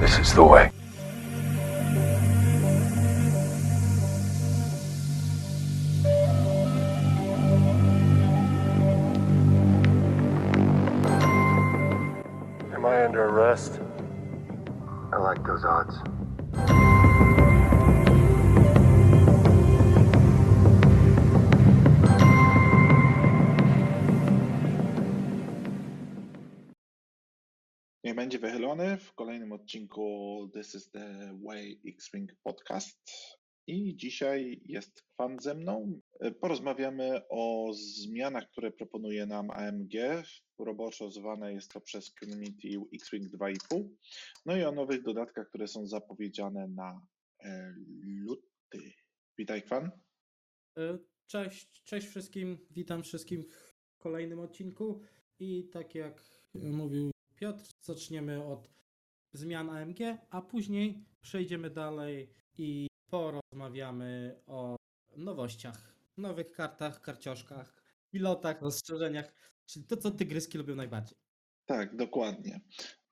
This is the way. Am I under arrest? I like those odds. Będzie wychylony w kolejnym odcinku This is the Way X-Wing Podcast. I dzisiaj jest Kwan ze mną. Porozmawiamy o zmianach, które proponuje nam AMG. Roboczo zwane jest to przez community X-Wing 2,5. No i o nowych dodatkach, które są zapowiedziane na e, luty. Witaj Kwan. E, Cześć, cześć wszystkim, witam wszystkim w kolejnym odcinku i tak jak mówił Piotr, zaczniemy od zmian AMG, a później przejdziemy dalej i porozmawiamy o nowościach, nowych kartach, karcioszkach, pilotach, rozszerzeniach, czyli to, co tygryski lubią najbardziej. Tak, dokładnie.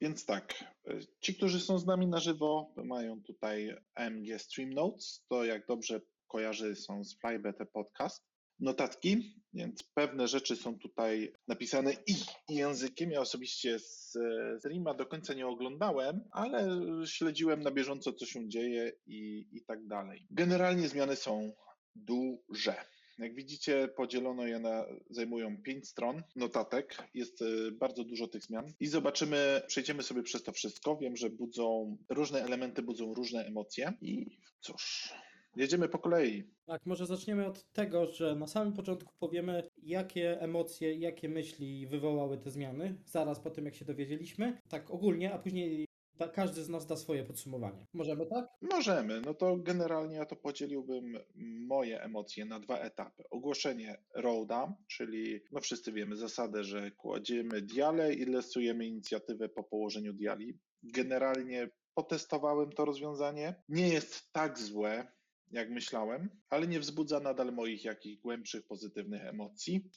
Więc tak, e, ci, którzy są z nami na żywo, mają tutaj AMG Stream Notes. To jak dobrze kojarzy są z FlyBT Podcast. Notatki, więc pewne rzeczy są tutaj napisane ich językiem. Ja osobiście z e, streama do końca nie oglądałem, ale śledziłem na bieżąco, co się dzieje i, i tak dalej. Generalnie zmiany są duże. Jak widzicie, podzielono je na, zajmują pięć stron notatek. Jest e, bardzo dużo tych zmian i zobaczymy, przejdziemy sobie przez to wszystko. Wiem, że budzą, różne elementy budzą różne emocje i cóż, jedziemy po kolei. Tak, może zaczniemy od tego, że na samym początku powiemy, jakie emocje, jakie myśli wywołały te zmiany, zaraz po tym, jak się dowiedzieliśmy, tak ogólnie, a później każdy z nas da swoje podsumowanie. Możemy tak? Możemy, no to generalnie ja to podzieliłbym moje emocje na dwa etapy. Ogłoszenie Roada, czyli no wszyscy wiemy zasadę, że kładziemy diale i lesujemy inicjatywę po położeniu diali. Generalnie potestowałem to rozwiązanie. Nie jest tak złe, jak myślałem, ale nie wzbudza nadal moich jakichś głębszych pozytywnych emocji.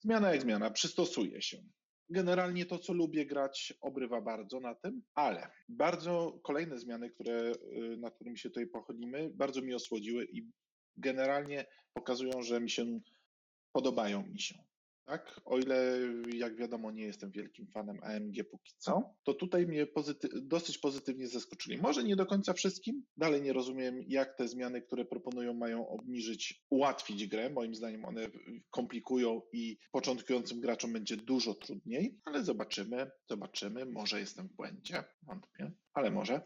Zmiana jak zmiana, przystosuje się. Generalnie to, co lubię grać, obrywa bardzo na tym, ale bardzo kolejne zmiany, które, y, nad którymi się tutaj pochylimy, bardzo mi osłodziły i generalnie pokazują, że mi się podobają mi się. Tak? O ile, jak wiadomo, nie jestem wielkim fanem AMG póki co, to tutaj mnie dosyć pozytywnie zaskoczyli. Może nie do końca wszystkim, dalej nie rozumiem, jak te zmiany, które proponują, mają obniżyć, ułatwić grę. Moim zdaniem one komplikują i początkującym graczom będzie dużo trudniej, ale zobaczymy, zobaczymy. Może jestem w błędzie, wątpię, ale może.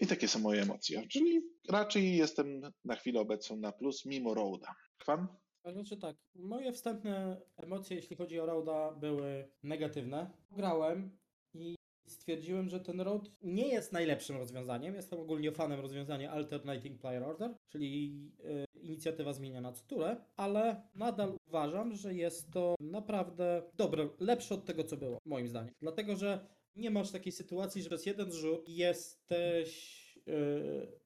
I takie są moje emocje, czyli raczej jestem na chwilę obecną na plus, mimo Roada. Kwan? Znaczy tak, moje wstępne emocje, jeśli chodzi o Roada, były negatywne. Grałem i stwierdziłem, że ten Road nie jest najlepszym rozwiązaniem. Jestem ogólnie fanem rozwiązania Alternating Player Order, czyli y, inicjatywa zmieniana co turę, ale nadal uważam, że jest to naprawdę dobre, lepsze od tego, co było, moim zdaniem. Dlatego, że nie masz takiej sytuacji, że przez jeden rzut jesteś yy,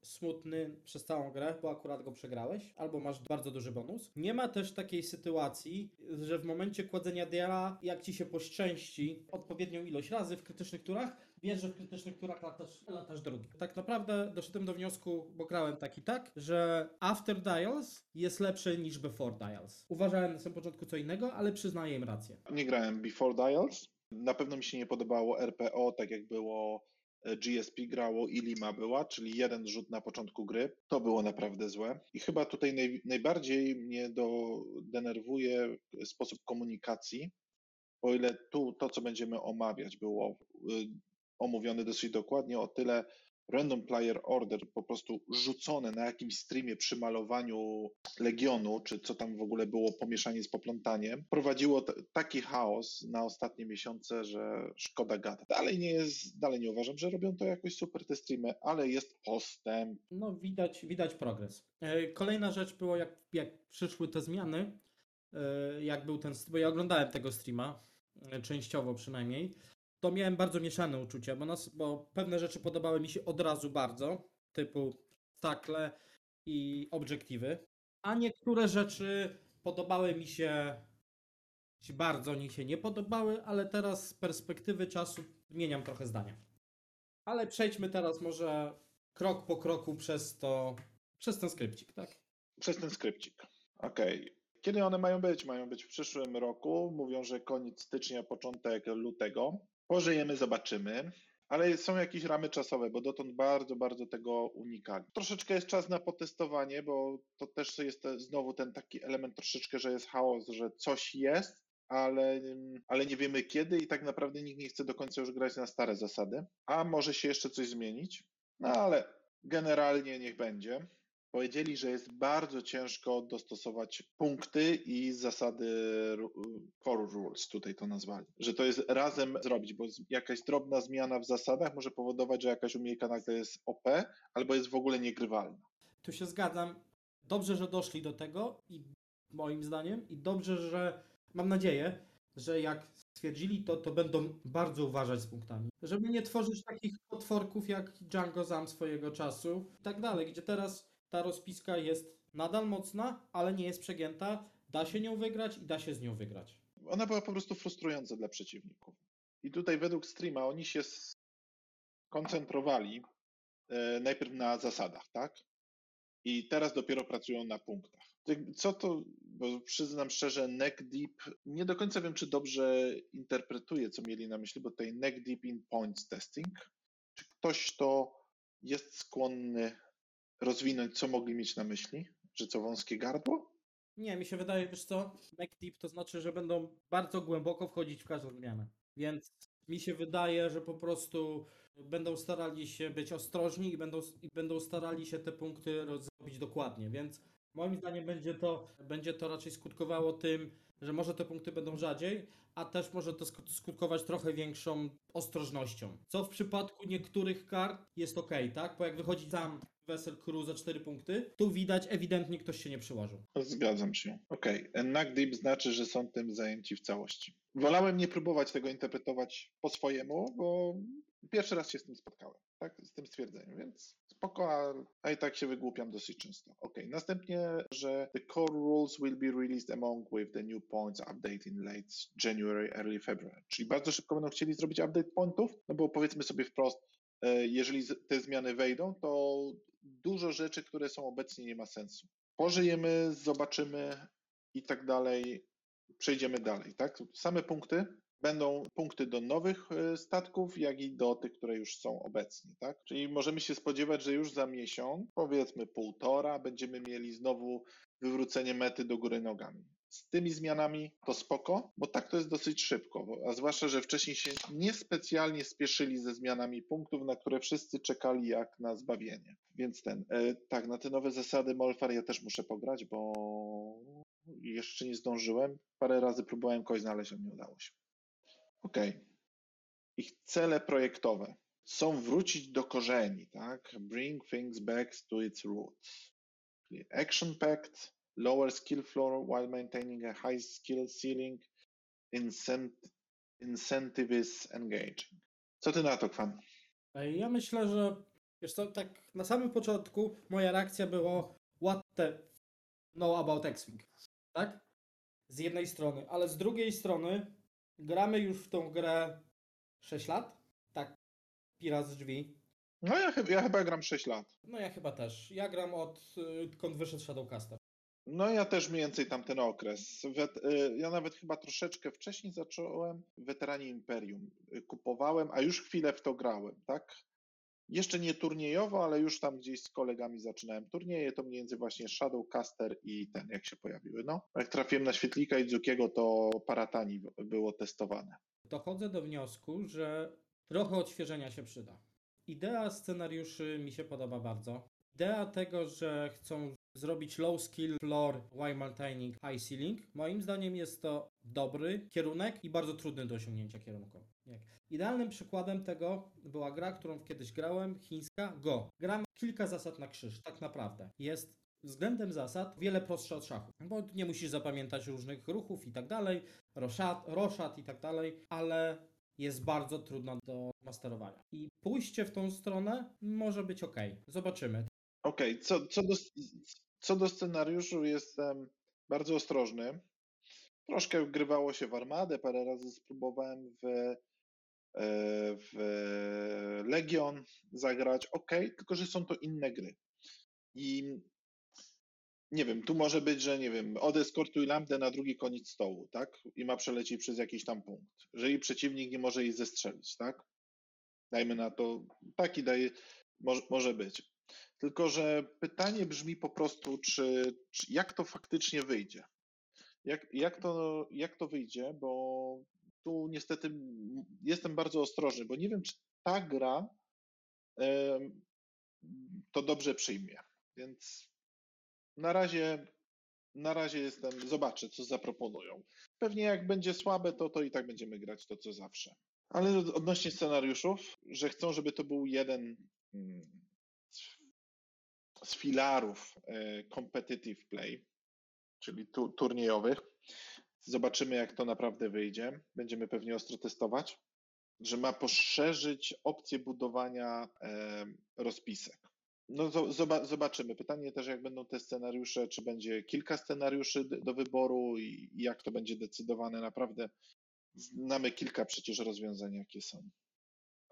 smutny przez całą grę, bo akurat go przegrałeś, albo masz bardzo duży bonus. Nie ma też takiej sytuacji, że w momencie kładzenia diala, jak ci się poszczęści odpowiednią ilość razy w krytycznych turach, wiesz, że w krytycznych turach latasz, latasz drugi. Tak naprawdę doszedłem do wniosku, bo grałem tak i tak, że After Dials jest lepsze niż Before Dials. Uważałem na samym początku co innego, ale przyznaję im rację. Nie grałem Before Dials. Na pewno mi się nie podobało RPO, tak jak było GSP grało i Lima była, czyli jeden rzut na początku gry. To było naprawdę złe. I chyba tutaj naj, najbardziej mnie do, denerwuje sposób komunikacji. O ile tu to, co będziemy omawiać, było y, omówione dosyć dokładnie, o tyle Random Player Order po prostu rzucone na jakimś streamie przy malowaniu Legionu, czy co tam w ogóle było pomieszanie z poplątaniem, prowadziło taki chaos na ostatnie miesiące, że szkoda gada. Dalej nie jest, dalej nie uważam, że robią to jakoś super te streamy, ale jest postęp. No, widać, widać progres. E, Kolejna rzecz było, jak, jak przyszły te zmiany, e, jak był ten, bo ja oglądałem tego streama, e, częściowo przynajmniej, to miałem bardzo mieszane uczucia, bo, nas, bo pewne rzeczy podobały mi się od razu bardzo, typu takle i obiektywy, a niektóre rzeczy podobały mi się bardzo mi się nie podobały, ale teraz z perspektywy czasu zmieniam trochę zdania. Ale przejdźmy teraz może krok po kroku przez to, przez ten skrypcik, tak? Przez ten skrypcik. Okej. Kiedy one mają być? Mają być w przyszłym roku. Mówią, że koniec stycznia, początek lutego. Pożyjemy, zobaczymy. Ale są jakieś ramy czasowe, bo dotąd bardzo, bardzo tego unikali. Troszeczkę jest czas na potestowanie, bo to też jest znowu ten taki element troszeczkę, że jest chaos, że coś jest, ale, ale nie wiemy kiedy i tak naprawdę nikt nie chce do końca już grać na stare zasady. A może się jeszcze coś zmienić? No ale generalnie niech będzie. Powiedzieli, że jest bardzo ciężko dostosować punkty i zasady core rules, tutaj to nazwali. Że to jest razem zrobić, bo jakaś drobna zmiana w zasadach może powodować, że jakaś umiejka nagle jest OP albo jest w ogóle niegrywalna. Tu się zgadzam. Dobrze, że doszli do tego i moim zdaniem i dobrze, że mam nadzieję, że jak stwierdzili to, to będą bardzo uważać z punktami. Żeby nie tworzyć takich potworków jak Django Zam swojego czasu i tak dalej, gdzie teraz ta rozpiska jest nadal mocna, ale nie jest przegięta. Da się nią wygrać i da się z nią wygrać. Ona była po prostu frustrująca dla przeciwników. I tutaj według streama oni się skoncentrowali e, najpierw na zasadach, tak? I teraz dopiero pracują na punktach. Ty- Co to, bo przyznam szczerze, neck deep, nie do końca wiem, czy dobrze interpretuję, co mieli na myśli, bo tutaj neck deep in points testing. Czy ktoś to jest skłonny rozwinąć, co mogli mieć na myśli? Że co, wąskie gardło? Nie, mi się wydaje, wiesz co, deep to znaczy, że będą bardzo głęboko wchodzić w każdą zmianę. Więc mi się wydaje, że po prostu będą starali się być ostrożni i będą, i będą starali się te punkty zrobić dokładnie. Więc moim zdaniem będzie to, będzie to raczej skutkowało tym, że może te punkty będą rzadziej, a też może to sk- skutkować trochę większą ostrożnością. Co w przypadku niektórych kart jest ok, tak? Bo jak wychodzi sam Vessel Crew za 4 punkty, tu widać ewidentnie ktoś się nie przyłożył. Zgadzam się. Okej. Okay. Knock deep znaczy, że są tym zajęci w całości. Wolałem nie próbować tego interpretować po swojemu, bo pierwszy raz się z tym spotkałem, tak? Z tym stwierdzeniem, więc spoko, a, a i tak się wygłupiam dosyć często. Okej. Następnie, że the core rules will be released among with the new points update in late January, early February. Czyli bardzo szybko będą chcieli zrobić update pointów, no bo powiedzmy sobie wprost, e, jeżeli te zmiany wejdą, to dużo rzeczy, które są obecnie nie ma sensu. Pożyjemy, zobaczymy i tak dalej, przejdziemy dalej, tak? Same punkty będą punkty do nowych e, statków, jak i do tych, które już są obecnie, tak? Czyli możemy się spodziewać, że już za miesiąc, powiedzmy półtora, będziemy mieli znowu wywrócenie mety do góry nogami. Z tymi zmianami to spoko, bo tak to jest dosyć szybko, a zwłaszcza, że wcześniej się niespecjalnie spieszyli ze zmianami punktów, na które wszyscy czekali jak na zbawienie. Więc ten, e, tak, na te nowe zasady Molfar ja też muszę pograć, bo jeszcze nie zdążyłem. Parę razy próbowałem kogoś znaleźć, ale nie udało się. Okej. Ich cele projektowe są wrócić do korzeni, tak? Bring things back to its roots. Czyli action packed, lower skill floor while maintaining a high skill ceiling, incent- incentives engaging. Co ty na to, Kwan? Ja myślę, że wiesz co, tak na samym początku moja reakcja była what the know about X-Wing, tak? Z jednej strony, ale z drugiej strony gramy już w tą grę 6 lat, tak, Pirat z drzwi. No ja, chyba- ja chyba gram 6 lat. No ja chyba też. Ja gram od y, kąd wyszedł Shadowcaster. No ja też mniej więcej tamten okres. Y, ja nawet chyba troszeczkę wcześniej zacząłem Weteranie Imperium. Y, Kupowałem, a już chwilę w to grałem, tak? Jeszcze nie turniejowo, ale już tam gdzieś z kolegami zaczynałem turnieje, to więcej właśnie Shadowcaster i ten, jak się pojawiły. No, jak trafiłem na Świetlika i Dzukiego, to Paratani było testowane. Dochodzę do wniosku, że trochę odświeżenia się przyda. Idea scenariuszy mi się podoba bardzo. Idea tego, że chcą zrobić low skill floor while maintaining high ceiling, moim zdaniem jest to dobry kierunek i bardzo trudny do osiągnięcia kierunku. Idealnym przykładem tego była gra, którą kiedyś grałem, chińska Go. Gram kilka zasad na krzyż, tak naprawdę. Jest względem zasad wiele prostsza od szachu, bo nie musisz zapamiętać różnych ruchów i tak dalej, roszad, i tak dalej, ale jest bardzo trudna do masterowania. I pójście w tą stronę może być ok. Zobaczymy. Okej, co, co, do, co do scenariuszu jestem bardzo ostrożny. Troszkę wgrywało się w armadę, parę razy spróbowałem w, w Legion zagrać. Ok, tylko że są to inne gry. I nie wiem, tu może być, że nie wiem, odeskortuj lambdę na drugi koniec stołu, tak? I ma przelecieć przez jakiś tam punkt. Jeżeli przeciwnik nie może jej zestrzelić, tak? Dajmy na to, taki daje, może, może być. Tylko, że pytanie brzmi po prostu, czy, czy jak to faktycznie wyjdzie? Jak, jak, to, jak to wyjdzie? Bo tu niestety jestem bardzo ostrożny, bo nie wiem, czy ta gra to dobrze przyjmie. Więc na razie, na razie jestem, zobaczę, co zaproponują. Pewnie jak będzie słabe, to, to i tak będziemy grać to, co zawsze. Ale odnośnie scenariuszów, że chcą, żeby to był jeden mm, z- z filarów e, competitive play, czyli tu, turniejowych. Zobaczymy, jak to naprawdę wyjdzie. Będziemy pewnie ostro testować, że ma poszerzyć opcję budowania rozpisek. No zo- zoba- zobaczymy. Pytanie też, jak będą te scenariusze, czy będzie kilka scenariuszy do wyboru i jak to będzie decydowane. Naprawdę znamy kilka przecież rozwiązań, jakie są.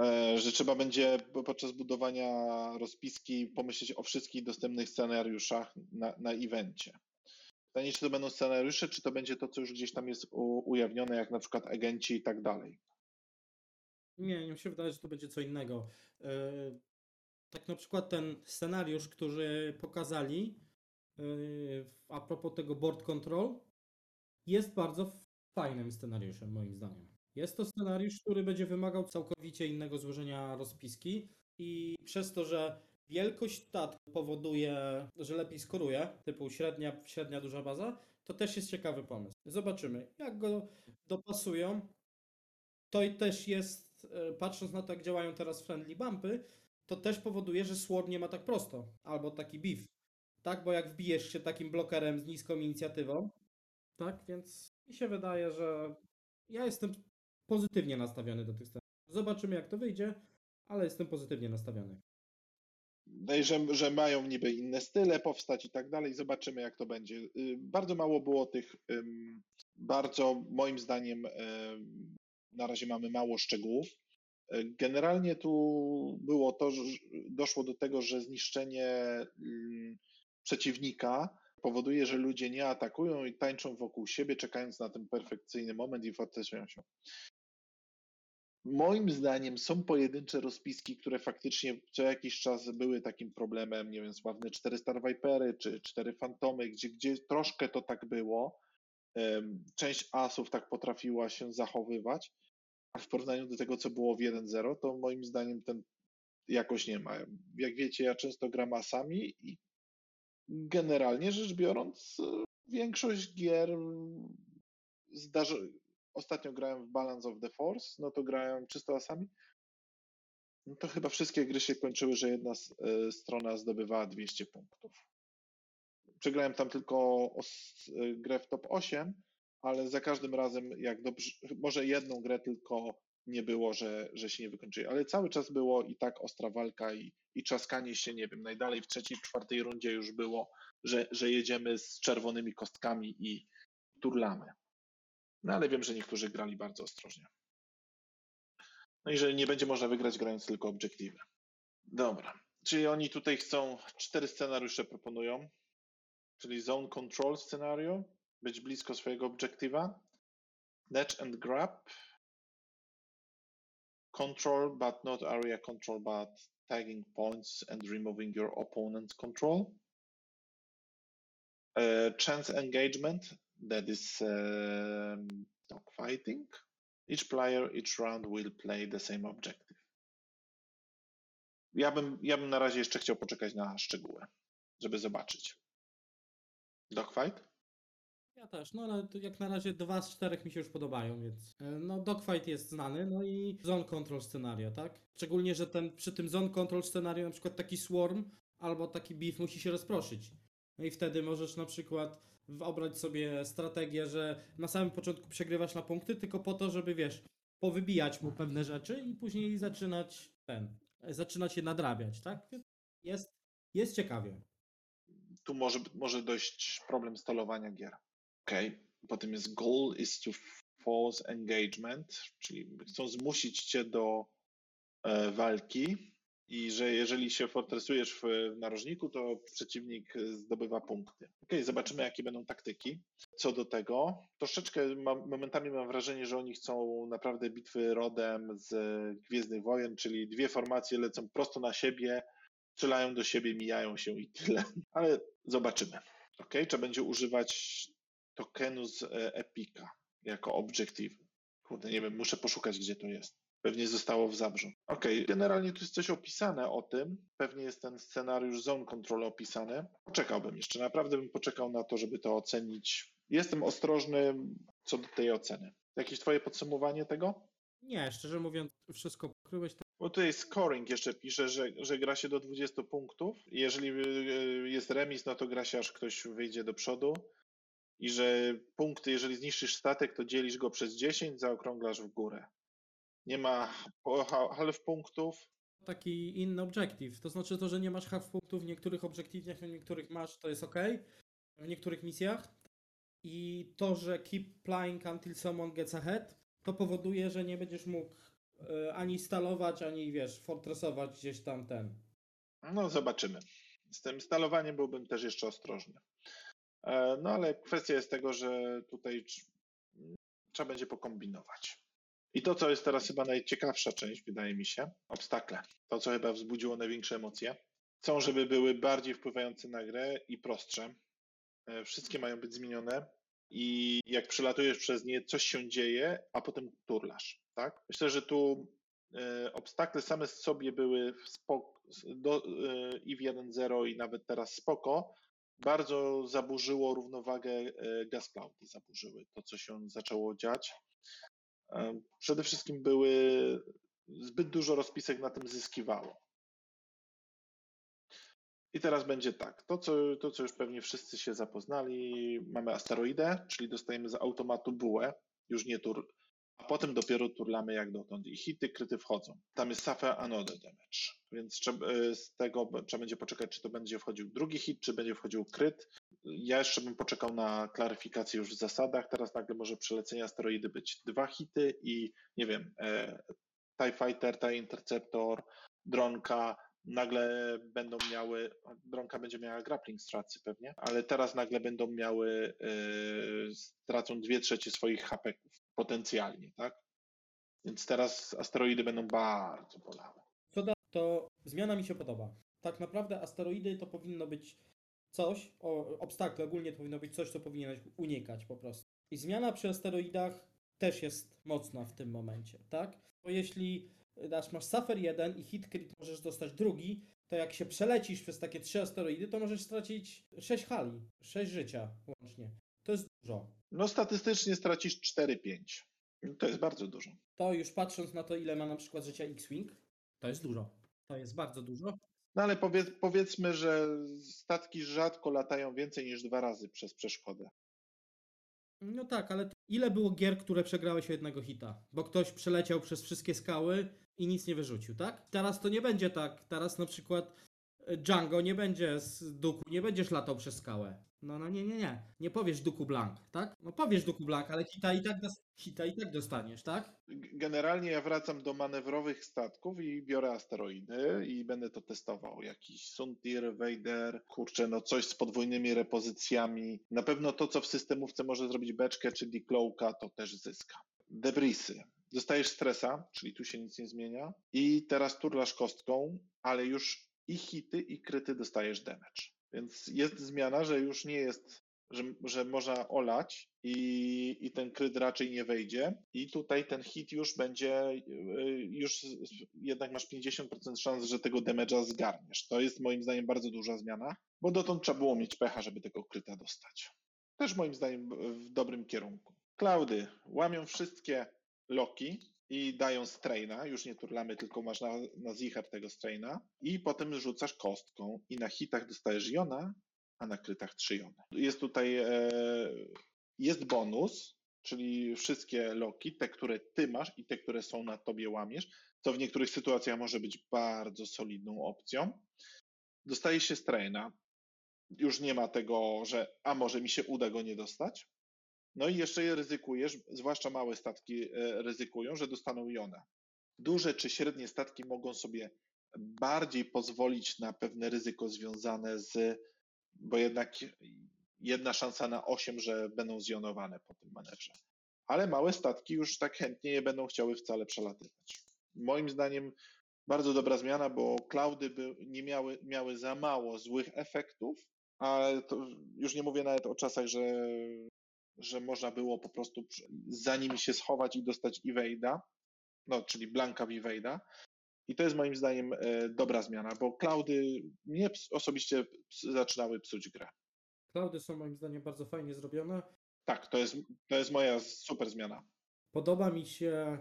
E, Że trzeba będzie po- podczas budowania rozpiski pomyśleć o wszystkich dostępnych scenariuszach na, na evencie. Pytanie, czy to będą scenariusze, czy to będzie to, co już gdzieś tam jest ujawnione, jak na przykład agenci i tak dalej. Nie, mi się wydaje, że to będzie co innego. Yy, Tak na przykład ten scenariusz, który pokazali yy, a propos tego board control jest bardzo fajnym scenariuszem moim zdaniem. Jest to scenariusz, który będzie wymagał całkowicie innego złożenia rozpiski i przez to, że wielkość statku powoduje, że lepiej skoruje, typu średnia, średnia duża baza, to też jest ciekawy pomysł. Zobaczymy, jak go dopasują. To i też jest, e, patrząc na to, jak działają teraz friendly bumpy, to też powoduje, że Sword nie ma tak prosto, albo taki beef. Tak, bo jak wbijesz się takim blokerem z niską inicjatywą, tak, więc mi się wydaje, że ja jestem pozytywnie nastawiony do tych scenariuszy. Zobaczymy, jak to wyjdzie, ale jestem pozytywnie nastawiony. No że, że mają niby inne style powstać i tak dalej. Zobaczymy, jak to będzie. Y, Bardzo mało było tych, bardzo moim zdaniem, ym, na razie mamy mało szczegółów. Y, Generalnie tu było to, że doszło do tego, że zniszczenie przeciwnika powoduje, że ludzie nie atakują i tańczą wokół siebie, czekając na ten perfekcyjny moment i fortesują się. Moim zdaniem są pojedyncze rozpiski, które faktycznie co jakiś czas były takim problemem, nie wiem, sławne 4 Star Vipery czy 4 Fantomy, gdzie, gdzie troszkę to tak było. Część asów tak potrafiła się zachowywać, a w porównaniu do tego, co było w 1.0, to moim zdaniem ten jakoś nie ma. Jak wiecie, ja często gram asami i generalnie rzecz biorąc, e, większość gier zdarzy... Ostatnio grałem w Balance of the Force, no to grałem czysto asami. No to chyba wszystkie gry się kończyły, że jedna s- e, strona zdobywała 200 punktów. Przegrałem tam tylko os- e, grę w top 8, ale za każdym razem, jak dobrze, może jedną grę tylko nie było, że, że się nie wykończyli, ale cały czas było i tak ostra walka i, i czaskanie się, nie wiem, najdalej w trzeciej, czwartej rundzie już było, że, że jedziemy z czerwonymi kostkami i turlamy. No ale wiem, że niektórzy grali bardzo ostrożnie. No i że nie będzie można wygrać grając tylko obiektywy. Dobra. Czyli oni tutaj chcą, cztery scenariusze proponują, czyli zone control scenario, być blisko swojego obiektywa, snatch and grab, control but not area control but tagging points and removing your opponent's control, uh, chance engagement, that is um, dogfighting. Each player, each round will play the same objective. Ja bym, ja bym na razie jeszcze chciał poczekać na szczegóły, żeby zobaczyć. Dogfight? Ja też, no ale jak na razie dwa z czterech mi się już podobają, więc e, no dogfight jest znany, no i zone control scenario, tak? Szczególnie, że ten, przy tym zone control scenario na przykład taki swarm albo taki beef musi się rozproszyć. No i wtedy możesz na przykład obrać sobie strategię, że na samym początku przegrywasz na punkty, tylko po to, żeby wiesz, powybijać mu pewne rzeczy i później zaczynać ten, zaczynać je nadrabiać, tak? Jest, jest ciekawie. Tu może, może dojść problem stalowania gier. Okej. Potem jest goal is to force engagement, czyli chcą zmusić cię do e, walki i że jeżeli się fortresujesz w, narożniku, to przeciwnik zdobywa punkty. Ok, zobaczymy jakie będą taktyki. Co do tego, troszeczkę momentami mam wrażenie, że oni chcą naprawdę bitwy rodem z Gwiezdnych Wojen, czyli dwie formacje lecą prosto na siebie, strzelają do siebie, mijają się i tyle. Ale zobaczymy. Ok, trzeba będzie używać tokenu z e, Epika jako objective. Kurde, nie wiem, muszę poszukać, gdzie to jest. Pewnie zostało w Zabrzu. Ok, generalnie tu jest coś opisane o tym. Pewnie jest ten scenariusz Zone Control opisany. Poczekałbym jeszcze, naprawdę bym poczekał na to, żeby to ocenić. Jestem ostrożny co do tej oceny. Jakieś twoje podsumowanie tego? Nie, szczerze mówiąc, wszystko pokryłeś. tak Bo tutaj scoring jeszcze pisze, że, że gra się do 20 punktów. Jeżeli y, jest remis, no to gra się aż ktoś wyjdzie do przodu. I że punkty, jeżeli zniszczysz statek, to dzielisz go przez 10, zaokrąglasz w górę. Nie ma half punktów. Taki inny objective. To znaczy to, że nie masz half punktów w niektórych obiektywach, w niektórych masz, to jest ok. W niektórych misjach. I to, że keep playing until someone gets ahead, to powoduje, że nie będziesz mógł e, ani stalować, ani wiesz, fortressować gdzieś tam ten. No, zobaczymy. Z tym stalowaniem byłbym też jeszcze ostrożny. E, No, ale kwestia jest tego, że tutaj trz- trzeba będzie pokombinować. I to, co jest teraz chyba najciekawsza część, wydaje mi się, obstakle. To, co chyba wzbudziło największe emocje. Chcą, żeby były bardziej wpływające na grę i prostsze. E, Wszystkie mają być zmienione i jak przelatujesz przez nie, coś się dzieje, a potem turlasz, tak? Myślę, że tu e, obstakle same z sobie były w spok- do, e, i w 1.0 i nawet teraz spoko, bardzo zaburzyło równowagę e, gas cloudy, zaburzyły to, co się zaczęło dziać. Przede wszystkim były zbyt dużo rozpisek na tym zyskiwało. I teraz będzie tak, to co, to co już pewnie wszyscy się zapoznali, mamy asteroidę, czyli dostajemy z automatu bułę, już nie tur, a potem dopiero turlamy jak dotąd i hity, kryty wchodzą. Tam jest suffer another damage, więc e, z tego trzeba będzie poczekać, czy to będzie wchodził drugi hit, czy będzie wchodził kryt. Ja jeszcze bym poczekał na klaryfikację już w zasadach, teraz nagle może przelecenie asteroidy być dwa hity i nie wiem, e, TIE Fighter, TIE Interceptor, dronka, nagle będą miały, dronka będzie miała grappling stracy pewnie, ale teraz nagle będą miały, yy, stracą dwie trzecie swoich hapeków potencjalnie, tak? Więc teraz asteroidy będą bardzo bolały. Co da, to zmiana mi się podoba. Tak naprawdę asteroidy to powinno być coś, o, obstakle ogólnie to powinno być coś, co powinieneś unikać po prostu. I zmiana przy asteroidach też jest mocna w tym momencie, tak? Bo jeśli dasz, masz Suffer 1 i hit crit możesz dostać drugi, to jak się przelecisz przez takie trzy asteroidy, to możesz stracić 6 hali, 6 życia łącznie. To jest dużo. No statystycznie stracisz 4-5. To jest bardzo dużo. To już patrząc na to, ile ma na przykład życia X-Wing, to jest dużo. To jest bardzo dużo. No ale powiedz, powiedzmy, że statki rzadko latają więcej niż dwa razy przez przeszkodę. No tak, ale ile było gier, które przegrałeś o jednego hita? Bo ktoś przeleciał przez wszystkie skały i nic nie wyrzucił, tak? Teraz to nie będzie tak. Teraz na przykład Django nie będzie z Duku, nie będziesz latał przez skałę. No, no nie, nie, nie. Nie powiesz Duku Blank, tak? No powiesz Duku Blank, ale hita i tak, hita i tak dostaniesz, tak? Generalnie ja wracam do manewrowych statków i biorę asteroidy i będę to testował. Jakiś Suntir, Vader, kurczę, no coś z podwójnymi repozycjami. Na pewno to, co w systemówce może zrobić beczkę czy decloaka, to też zyska. Debrisy. Dostajesz stresa, czyli tu się nic nie zmienia. I teraz turlasz kostką, ale już i hity, i kryty dostajesz damage. Więc jest zmiana, że już nie jest że, że można olać i, i ten kryt raczej nie wejdzie. I tutaj ten hit już będzie, y, już jednak masz 50% szans, że tego damage'a zgarniesz. To jest moim zdaniem bardzo duża zmiana, bo dotąd trzeba było mieć pecha, żeby tego kryta dostać. Też moim zdaniem w dobrym kierunku. Klaudy łamią wszystkie loki i dają straina, już nie turlamy, tylko masz na, na zicher tego straina i potem rzucasz kostką i na hitach dostajesz jona, a na krytach 3 jony. Jest tutaj e, jest bonus, czyli wszystkie loki, te, które ty masz i te, które są na tobie łamiesz, co w niektórych sytuacjach może być bardzo solidną opcją. Dostaje się straina. Już nie ma tego, że a może mi się uda go nie dostać. No i jeszcze je ryzykujesz, zwłaszcza małe statki e, ryzykują, że dostaną jonę. Duże czy średnie statki mogą sobie bardziej pozwolić na pewne ryzyko związane z, bo jednak jedna szansa na 8, że będą zjonowane po tym manewrze. Ale małe statki już tak chętnie je będą chciały wcale przelatywać. Moim zdaniem bardzo dobra zmiana, bo cloudy by nie miały, miały za mało złych efektów, a to już nie mówię nawet o czasach, że, że można było po prostu za nimi się schować i dostać evade'a, no, czyli blanka w evade'a. I to jest moim zdaniem e, dobra zmiana, bo cloudy mnie osobiście zaczynały psuć grę. Cloudy są moim zdaniem bardzo fajnie zrobione. Tak, to jest, to jest moja super zmiana. Podoba mi się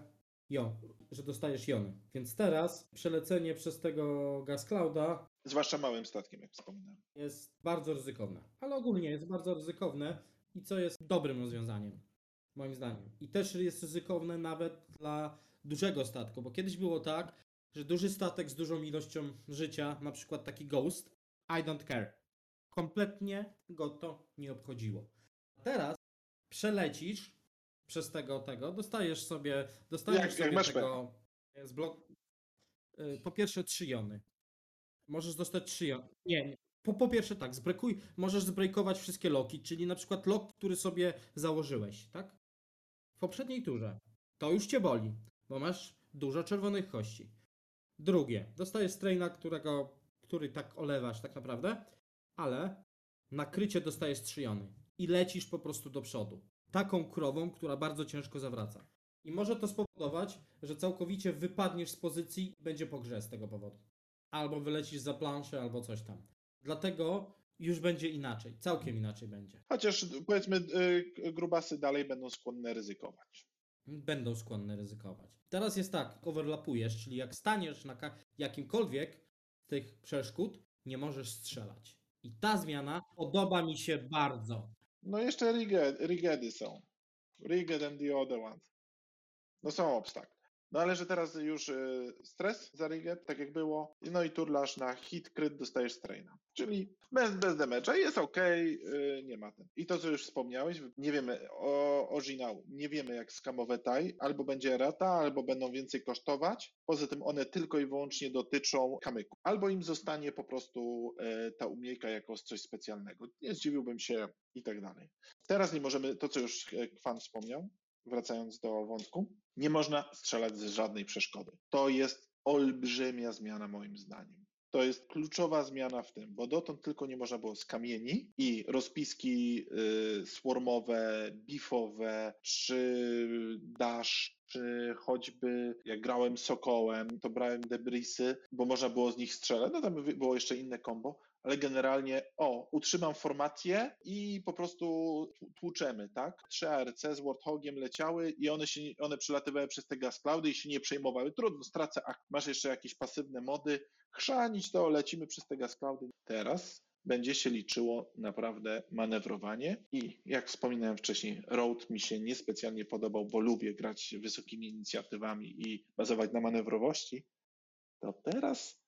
jon, że dostajesz jony. Więc teraz przelecenie przez tego gas clouda Zwłaszcza małym statkiem, jak wspominałem. jest bardzo ryzykowne. Ale ogólnie jest bardzo ryzykowne i co jest dobrym rozwiązaniem, moim zdaniem. I też jest ryzykowne nawet dla dużego statku, bo kiedyś było tak, że duży statek z dużą ilością życia, na przykład taki Ghost, I don't care. Kompletnie go to nie obchodziło. Teraz przelecisz przez tego, tego, dostajesz sobie, dostajesz Jak- jak sobie masz tego z blok... y, Po pierwsze trzy jony. Możesz dostać trzy jony. Nie, nie. Po, po pierwsze tak, zbrekuj, możesz zbrejkować wszystkie loki, czyli na przykład lok, który sobie założyłeś, tak? W poprzedniej turze. To już cię boli, bo masz dużo czerwonych kości. Drugie, dostajesz straina, którego, który tak olewasz tak naprawdę, ale na krycie dostajesz trzy jony i lecisz po prostu do przodu. Taką krową, która bardzo ciężko zawraca. I może to spowodować, że całkowicie wypadniesz z pozycji i będzie po grze z tego powodu. Albo wylecisz za planszę, albo coś tam. Dlatego już będzie inaczej. Całkiem inaczej będzie. Chociaż powiedzmy, y, grubasy dalej będą skłonne ryzykować. Będą skłonne ryzykować. Teraz jest tak, overlapujesz, czyli jak staniesz na jakimkolwiek z tych przeszkód, nie możesz strzelać. I ta zmiana podoba mi się bardzo. No jeszcze rigged, riggedy są. Rigged and the other ones. No są obstak. No ale że teraz już y, stres za tak jak było, no i turlasz na hit, kryt dostajesz straina. Czyli bez, bez damage'a jest ok, nie ma ten. I to, co już wspomniałeś, nie wiemy o oryginał, nie wiemy jak skamowe taj, albo będzie errata, albo będą więcej kosztować. Poza tym one tylko i wyłącznie dotyczą kamyku. Albo im zostanie po prostu e, ta umiejka jako coś specjalnego. Nie zdziwiłbym się i tak dalej. Teraz nie możemy, to co już e, Kwan wspomniał, wracając do wątku, nie można strzelać z żadnej przeszkody. To jest olbrzymia zmiana moim zdaniem. To jest kluczowa zmiana w tym, bo dotąd tylko nie można było z kamieni i rozpiski y, swarmowe, bifowe, czy dash, czy choćby jak grałem sokołem, to brałem debrisy, bo można było z nich strzelać. No tam było jeszcze inne combo, ale generalnie, o, utrzymam formację i po prostu tłuczemy, tak? Trzy ARC z Warthogiem leciały i one się, one przelatywały przez te gas cloudy i się nie przejmowały. Trudno, stracę akt. Masz jeszcze jakieś pasywne mody, chrzanić to, lecimy przez te gas cloudy. Teraz będzie się liczyło naprawdę manewrowanie i jak wspominałem wcześniej, Road mi się niespecjalnie podobał, bo lubię grać wysokimi inicjatywami i bazować na manewrowości, to teraz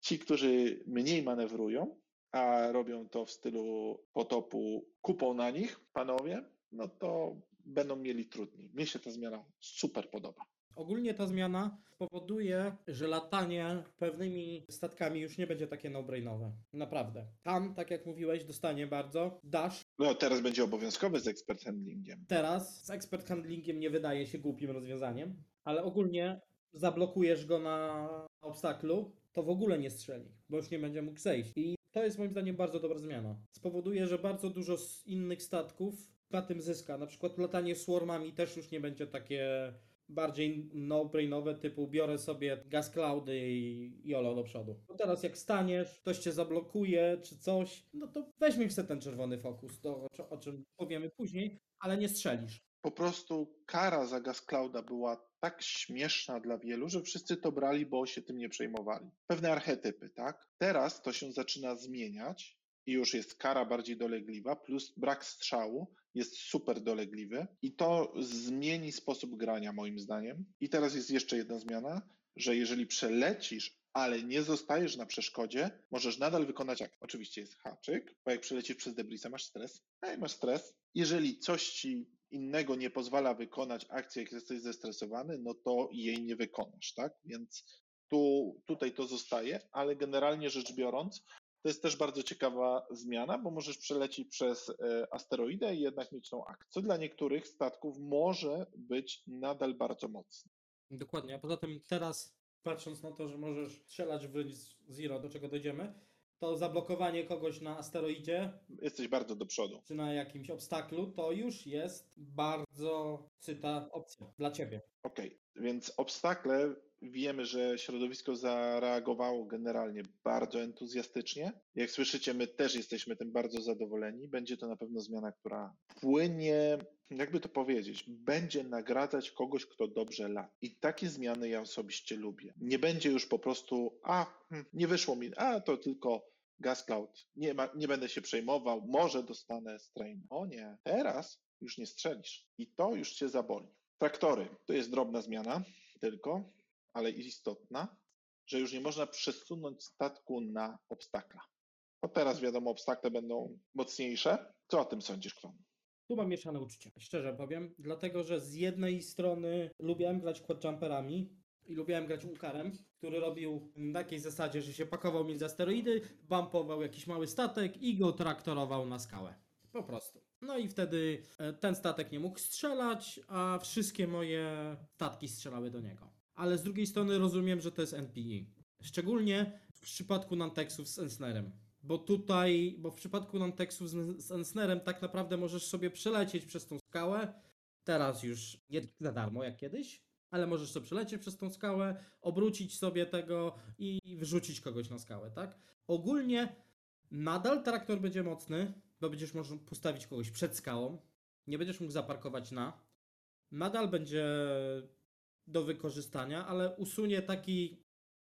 ci, którzy mniej manewrują, a robią to w stylu potopu kupą na nich, panowie, no to będą mieli trudniej. Mnie się ta zmiana super podoba. Ogólnie ta zmiana powoduje, że latanie pewnymi statkami już nie będzie takie no-brainowe. Naprawdę. Tam, tak jak mówiłeś, dostanie bardzo. Dash No teraz będzie obowiązkowy z expert handlingiem. teraz z expert handlingiem nie wydaje się głupim rozwiązaniem, ale ogólnie zablokujesz go na obstaklu, to w ogóle nie strzeli, bo już nie będzie mógł zejść. I to jest moim zdaniem bardzo dobra zmiana. Spowoduje, że bardzo dużo z innych statków na tym zyska. Na przykład latanie swarmami też już nie będzie takie bardziej no-brainowe, typu biorę sobie gas cloudy i jolo do przodu. Bo teraz jak staniesz, ktoś cię zablokuje czy coś, no to weźmiesz sobie ten czerwony fokus, to o czym powiemy później, ale nie strzelisz. Po prostu kara za gas clouda była tak śmieszna dla wielu, że wszyscy to brali, bo się tym nie przejmowali. Pewne archetypy, tak? Teraz to się zaczyna zmieniać i już jest kara bardziej dolegliwa, plus brak strzału jest super dolegliwy i to zmieni sposób grania moim zdaniem. I teraz jest jeszcze jedna zmiana, że jeżeli przelecisz, ale nie zostajesz na przeszkodzie, możesz nadal wykonać akt. Oczywiście jest haczyk, bo jak przelecisz przez debrisa, masz stres. Ej, masz stres. Jeżeli coś ci innego nie pozwala wykonać akcji, jak jesteś zestresowany, no to jej nie wykonasz, tak? Więc tu, tutaj to zostaje, ale generalnie rzecz biorąc, to jest też bardzo ciekawa zmiana, bo możesz przelecieć przez e, asteroidę i jednak mieć tą akcję, co dla niektórych statków może być nadal bardzo mocne. Dokładnie, a poza tym teraz, patrząc na to, że możesz strzelać w Zero, do czego dojdziemy, to zablokowanie kogoś na asteroidzie Jesteś bardzo do przodu. czy na jakimś obstaklu, to już jest bardzo cyta opcja dla ciebie. Okej, więc obstakle wiemy, że środowisko zareagowało generalnie bardzo entuzjastycznie. Jak słyszycie, my też jesteśmy tym bardzo zadowoleni. Będzie to na pewno zmiana, która płynie, jakby to powiedzieć, będzie nagradzać kogoś, kto dobrze lata. I takie zmiany ja osobiście lubię. Nie będzie już po prostu, a hm, nie wyszło mi, a to tylko Gas Cloud. Nie, ma, nie będę się przejmował, może dostanę strain. O nie, teraz już nie strzelisz. I to już cię zaboli. Traktory to jest drobna zmiana, tylko, ale istotna, że już nie można przesunąć statku na obstakla. Bo teraz wiadomo, obstakle będą mocniejsze. Co o tym sądzisz, Kwan? Tu mam mieszane uczucia, szczerze powiem, dlatego że z jednej strony lubiłem grać quadjumperami i lubiłem grać Ukarem, który robił na takiej zasadzie, że się pakował między asteroidy, bumpował jakiś mały statek i go traktorował na skałę. Po prostu. No i wtedy e, ten statek nie mógł strzelać, a wszystkie moje statki strzelały do niego. Ale z drugiej strony rozumiem, że to jest NPE. Szczególnie w przypadku Nantexów z Ensnerem. Bo tutaj, bo w przypadku Nantexów z, z Ensnerem tak naprawdę możesz sobie przelecieć przez tą skałę. Teraz już nie za darmo jak kiedyś, ale możesz sobie przelecieć przez tą skałę, obrócić sobie tego i wrzucić kogoś na skałę, tak? Ogólnie nadal traktor będzie mocny, bo będziesz mógł postawić kogoś przed skałą, nie będziesz mógł zaparkować na. Nadal będzie do wykorzystania, ale usunie taki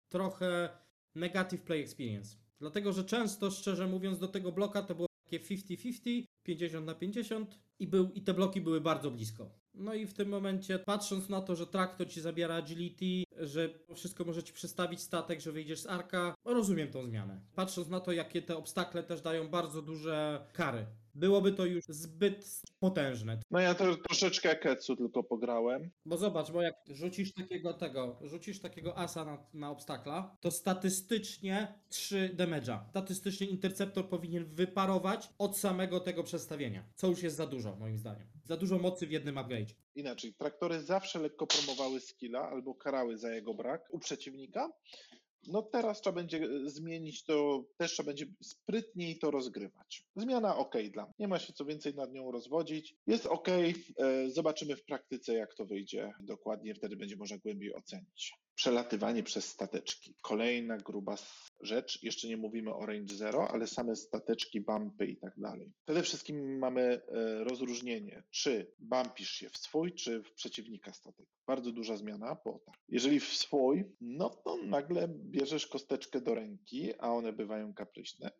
trochę negative play experience. Dlatego, że często, szczerze mówiąc, do tego bloka to było takie 50-50, 50 na 50 i, był, i te bloki były bardzo blisko. No i w tym momencie, patrząc na to, że traktor ci zabiera agility, że wszystko może ci przestawić statek, że wyjdziesz z arka, rozumiem tą zmianę. Patrząc na to, jakie te obstakle też dają bardzo duże kary. Byłoby to już zbyt potężne. No ja to troszeczkę Ketsu tylko pograłem. Bo zobacz, bo jak rzucisz takiego tego, rzucisz takiego asa na, na obstakla, to statystycznie 3 damage'a. Statystycznie interceptor powinien wyparować od samego tego przestawienia. Co już jest za dużo, moim zdaniem. Za dużo mocy w jednym upgrade. Inaczej, traktory zawsze lekko promowały skilla albo karały za jego brak u przeciwnika. No teraz trzeba będzie e, zmienić to, też trzeba będzie sprytniej to rozgrywać. Zmiana ok dla mnie. Nie ma się co więcej nad nią rozwodzić. Jest ok, zobaczymy w praktyce jak to wyjdzie dokładnie, wtedy będzie można głębiej ocenić. Przelatywanie przez stateczki. Kolejna gruba rzecz. Jeszcze nie mówimy o range zero, ale same stateczki, bumpy i tak dalej. Przede wszystkim mamy e, rozróżnienie, czy bumpisz się w swój, czy w przeciwnika statek. Bardzo duża zmiana, bo tak. Jeżeli w swój, no to nagle bierzesz kosteczkę do ręki, a one bywają kapryśne,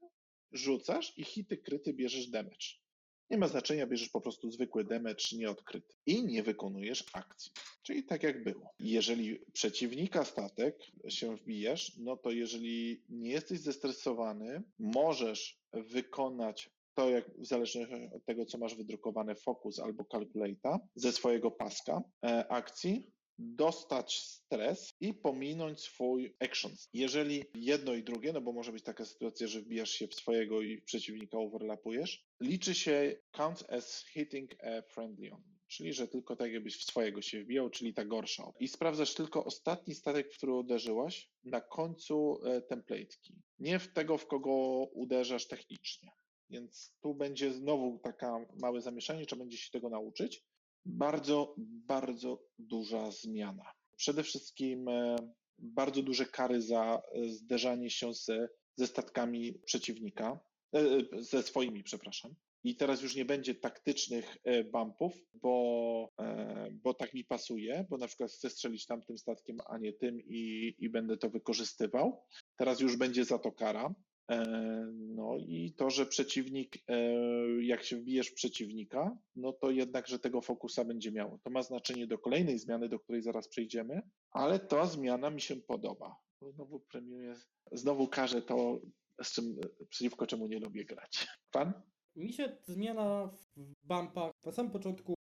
rzucasz i hity kryty bierzesz damage. Nie ma znaczenia, bierzesz po prostu zwykły damage nieodkryty i nie wykonujesz akcji. Czyli tak jak było. Jeżeli przeciwnika statek się wbijesz, no to jeżeli nie jesteś zestresowany, możesz wykonać to, jak w zależności od tego, co masz wydrukowane Focus albo Calculata ze swojego paska e, akcji, dostać stres i pominąć swój actions. Jeżeli jedno i drugie, no bo może być taka sytuacja, że wbijasz się w swojego i przeciwnika overlapujesz, liczy się counts as hitting a friendly on. Czyli, że tylko tak jakbyś w swojego się wbijał, czyli ta gorsza. I sprawdzasz tylko ostatni statek, w który uderzyłaś na końcu e, template'ki. Nie w tego, w kogo uderzasz technicznie. Więc tu będzie znowu taka małe zamieszanie, trzeba będzie się tego nauczyć bardzo, bardzo duża zmiana. Przede wszystkim e, bardzo duże kary za e, zderzanie się ze, ze statkami przeciwnika, e, ze swoimi, przepraszam. I teraz już nie będzie taktycznych bumpów, bo, bo tak mi pasuje, bo na przykład chcę strzelić tamtym statkiem, a nie tym i, i będę to wykorzystywał. Teraz już będzie za to kara. No i to, że przeciwnik, jak się wbijesz w przeciwnika, no to jednak, że tego fokusa będzie miało. To ma znaczenie do kolejnej zmiany, do której zaraz przejdziemy, ale ta zmiana mi się podoba. Znowu premiuję, znowu każę to, z czym, przeciwko czemu nie lubię grać. Pan? Mi się zmiana w bumpach na samym początku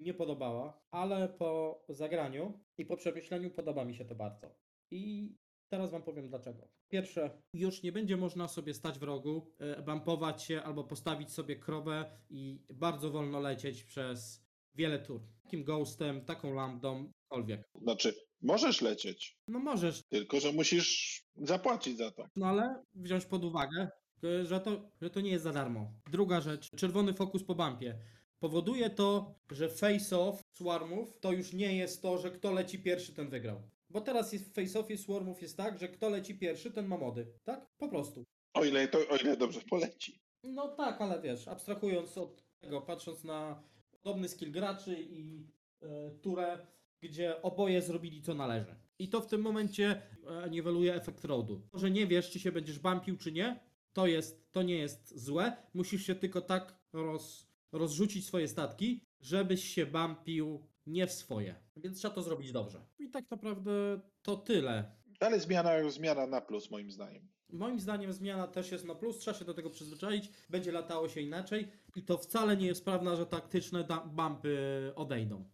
nie podobała, ale po zagraniu i po przemyśleniu podoba mi się to bardzo. I teraz wam powiem dlaczego. Pierwsze, już nie będzie można sobie stać w rogu, e, bumpować się albo postawić sobie krowę i bardzo wolno lecieć przez wiele tur. Takim ghostem, taką lambdą, cokolwiek. Znaczy, możesz lecieć, No możesz, tylko że musisz zapłacić za to. no ale wziąć pod uwagę, e, że to, że to nie jest za darmo. Druga rzecz, czerwony fokus po bumpie. Powoduje to, że face-off swarmów to już nie jest to, że kto leci pierwszy, ten wygrał. Bo teraz jest w face-offie swarmów jest tak, że kto leci pierwszy, ten ma mody. Tak? Po prostu. O ile, to, o ile dobrze poleci. No tak, ale wiesz, abstrahując od tego, patrząc na podobny skill graczy i e, turę, gdzie oboje zrobili co należy. I to w tym momencie e, niweluje efekt roadu. To, że nie wiesz, czy się będziesz bumpił, czy nie, to, jest, to nie jest złe. Musisz się tylko tak roz, rozrzucić swoje statki, żebyś się bumpił nie w swoje. Więc trzeba to zrobić dobrze. I tak naprawdę to tyle. Ale zmiana, zmiana na plus moim zdaniem. Moim zdaniem zmiana też jest na plus, trzeba się do tego przyzwyczaić, będzie latało się inaczej i to wcale nie jest prawda, że taktyczne bumpy odejdą.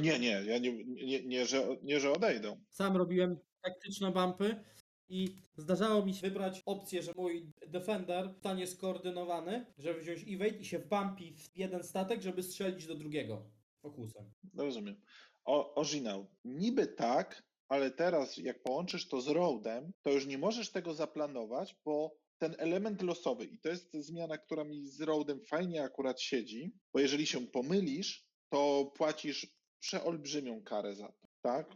Nie, nie, ja nie, nie, nie, że, nie, że odejdą. Sam robiłem taktyczne bumpy i zdarzało mi się wybrać opcję, że mój defender stanie skoordynowany, żeby wziąć evade i się wbumpi w jeden statek, żeby strzelić do drugiego fokusem. No rozumiem. O, orzynał. Niby tak, ale teraz jak połączysz to z roadem, to już nie możesz tego zaplanować, bo ten element losowy, i to jest zmiana, która mi z roadem fajnie akurat siedzi, bo jeżeli się pomylisz, to płacisz przeolbrzymią karę za to, tak?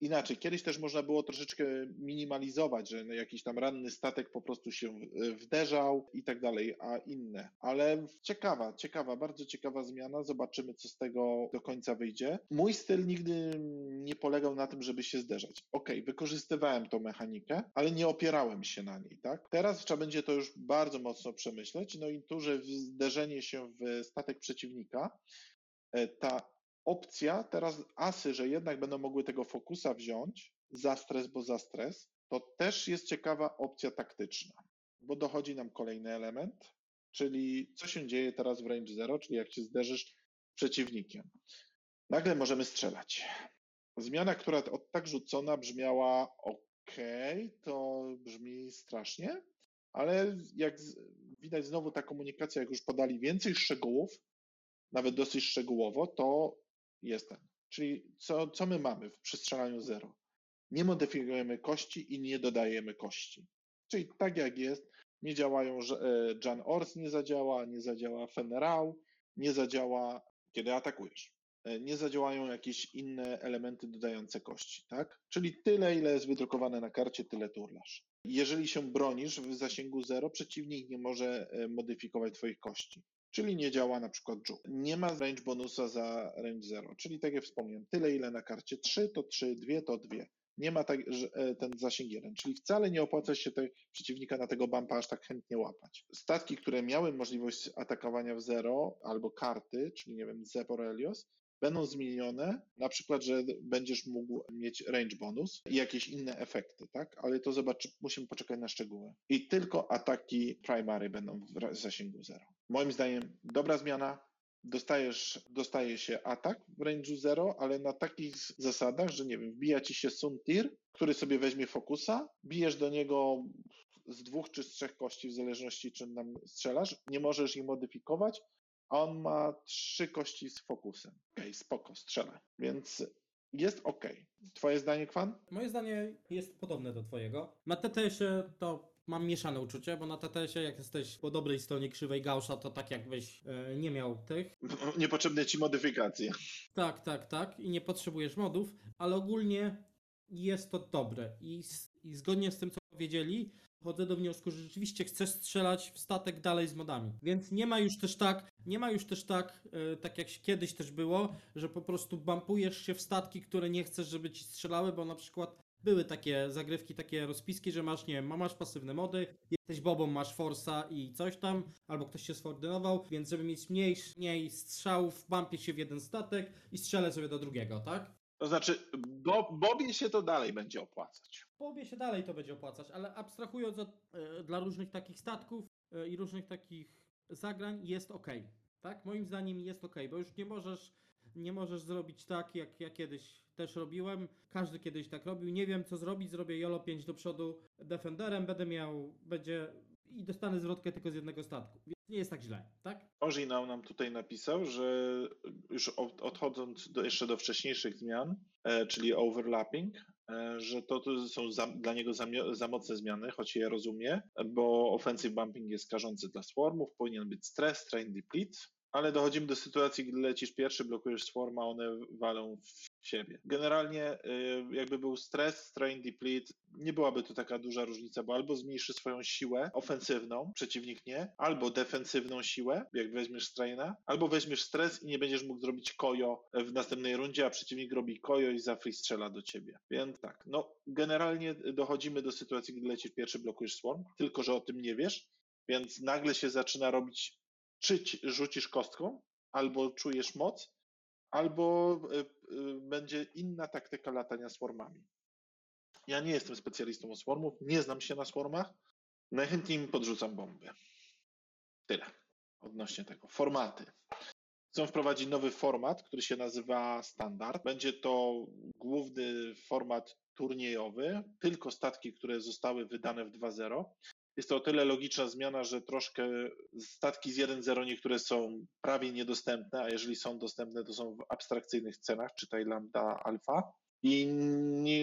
Inaczej, kiedyś też można było troszeczkę minimalizować, że jakiś tam ranny statek po prostu się w- wderzał i tak dalej, a inne. Ale ciekawa, ciekawa, bardzo ciekawa zmiana. Zobaczymy, co z tego do końca wyjdzie. Mój styl nigdy nie polegał na tym, żeby się zderzać. Okej, wykorzystywałem tą mechanikę, ale nie opierałem się na niej, tak? Teraz trzeba będzie to już bardzo mocno przemyśleć. No i tu, że zderzenie się w statek przeciwnika, e, ta opcja, teraz asy, że jednak będą mogły tego fokusa wziąć za stres, bo za stres, to też jest ciekawa opcja taktyczna, bo dochodzi nam kolejny element, czyli co się dzieje teraz w range 0, czyli jak się zderzysz z przeciwnikiem. Nagle możemy strzelać. Zmiana, która od tak rzucona brzmiała ok, to brzmi strasznie, ale jak widać znowu ta komunikacja, jak już podali więcej szczegółów, nawet dosyć szczegółowo, to jest ten. Czyli co, co my mamy w przestrzelaniu 0? Nie modyfikujemy kości i nie dodajemy kości. Czyli tak jak jest, nie działają, e, Jan Ors nie zadziała, nie zadziała Fenerał, nie zadziała, kiedy atakujesz. E, Nie zadziałają jakieś inne elementy dodające kości, tak? Czyli tyle, ile jest wydrukowane na karcie, tyle turlasz. Jeżeli się bronisz w zasięgu 0, przeciwnik nie może e, modyfikować twoich kości czyli nie działa na przykład Juke. Nie ma range bonusa za range 0, czyli tak jak wspomniałem, tyle ile na karcie 3 to 3, 2 to 2. Nie ma tak, e, ten zasięg 1, czyli wcale nie opłaca się te, przeciwnika na tego bumpa aż tak chętnie łapać. Statki, które miały możliwość atakowania w 0 albo karty, czyli nie wiem, Zeporelios, będą zmienione, na przykład, że będziesz mógł mieć range bonus i jakieś inne efekty, tak? Ale to zobacz, musimy poczekać na szczegóły. I tylko ataki primary będą w zasięgu 0. Moim zdaniem dobra zmiana. Dostajesz, dostaje się atak w range'u 0, ale na takich zasadach, że nie wiem, wbija ci się Suntir, który sobie weźmie fokusa, bijesz do niego z dwóch czy z trzech kości, w zależności czy nam strzelasz, nie możesz ich modyfikować, a on ma trzy kości z fokusem. Okej, spoko, strzela. Więc jest ok. Twoje zdanie, Kwan? Moje zdanie jest podobne do twojego. Na TTS-ie to mam mieszane uczucie, bo na TTS-ie jak jesteś po dobrej stronie krzywej Gausza, to tak jakbyś e, nie miał tych. Niepotrzebne ci modyfikacje. Tak, tak, tak. I nie potrzebujesz modów, ale ogólnie jest to dobre. I, I zgodnie z tym, co powiedzieli, chodzę do wniosku, że rzeczywiście chcę strzelać w statek dalej z modami. Więc nie ma już też tak, nie ma już też tak, e, tak jak kiedyś też było, że po prostu bumpujesz się w statki, które nie chcesz, żeby ci strzelały, bo na przykład były takie zagrywki, takie rozpiski, że masz, nie wiem, masz pasywne mody, jesteś bobą, masz forsa i coś tam, albo ktoś się skoordynował, więc żeby mieć mniej, mniej strzałów, bumpię się w jeden statek i strzelę sobie do drugiego, tak? To znaczy, bo, Bobie się to dalej będzie opłacać. Połowie się dalej to będzie opłacać, ale abstrahując od, e, dla różnych takich statków e, i różnych takich zagrań jest ok. Tak? Moim zdaniem jest ok, bo już nie możesz Nie możesz zrobić tak, jak ja kiedyś też robiłem. Każdy kiedyś tak robił. Nie wiem, co zrobić. Zrobię YOLO 5 do przodu Defenderem. Będę miał, będzie i dostanę zwrotkę tylko z jednego statku. Więc nie jest tak źle, tak? Ożinał nam tutaj napisał, że już od- odchodząc do, jeszcze do wcześniejszych zmian, e, czyli overlapping, że to, to są za, dla niego za, za mocne zmiany, choć je rozumie, bo offensive bumping jest karzący dla swarmów, powinien być stres, strain, deplete, ale dochodzimy do sytuacji, gdy lecisz pierwszy, blokujesz swarma, one walą w siebie. Generalnie y, jakby był stres, strain, deplete, nie byłaby to taka duża różnica, bo albo zmniejszy swoją siłę ofensywną, przeciwnik nie, albo defensywną siłę, jak weźmiesz straina, albo weźmiesz stres i nie będziesz mógł zrobić kojo w następnej rundzie, a przeciwnik robi kojo i za free strzela do ciebie. Więc tak, no generalnie dochodzimy do sytuacji, gdy lecisz pierwszy, blokujesz swarm, tylko że o tym nie wiesz, więc nagle się zaczyna robić, czy ci- rzucisz kostką, albo czujesz moc, albo y, y, będzie inna taktyka latania swarmami. Ja nie jestem specjalistą od swarmów, nie znam się na swarmach. Najchętniej im podrzucam bomby. Tyle odnośnie tego. Formaty. Chcą wprowadzić nowy format, który się nazywa Standard. Będzie to główny format turniejowy, tylko statki, które zostały wydane w 2.0. Jest to o tyle logiczna zmiana, że troszkę statki z 1.0 niektóre są prawie niedostępne, a jeżeli są dostępne, to są w abstrakcyjnych cenach, czytaj lambda alfa. I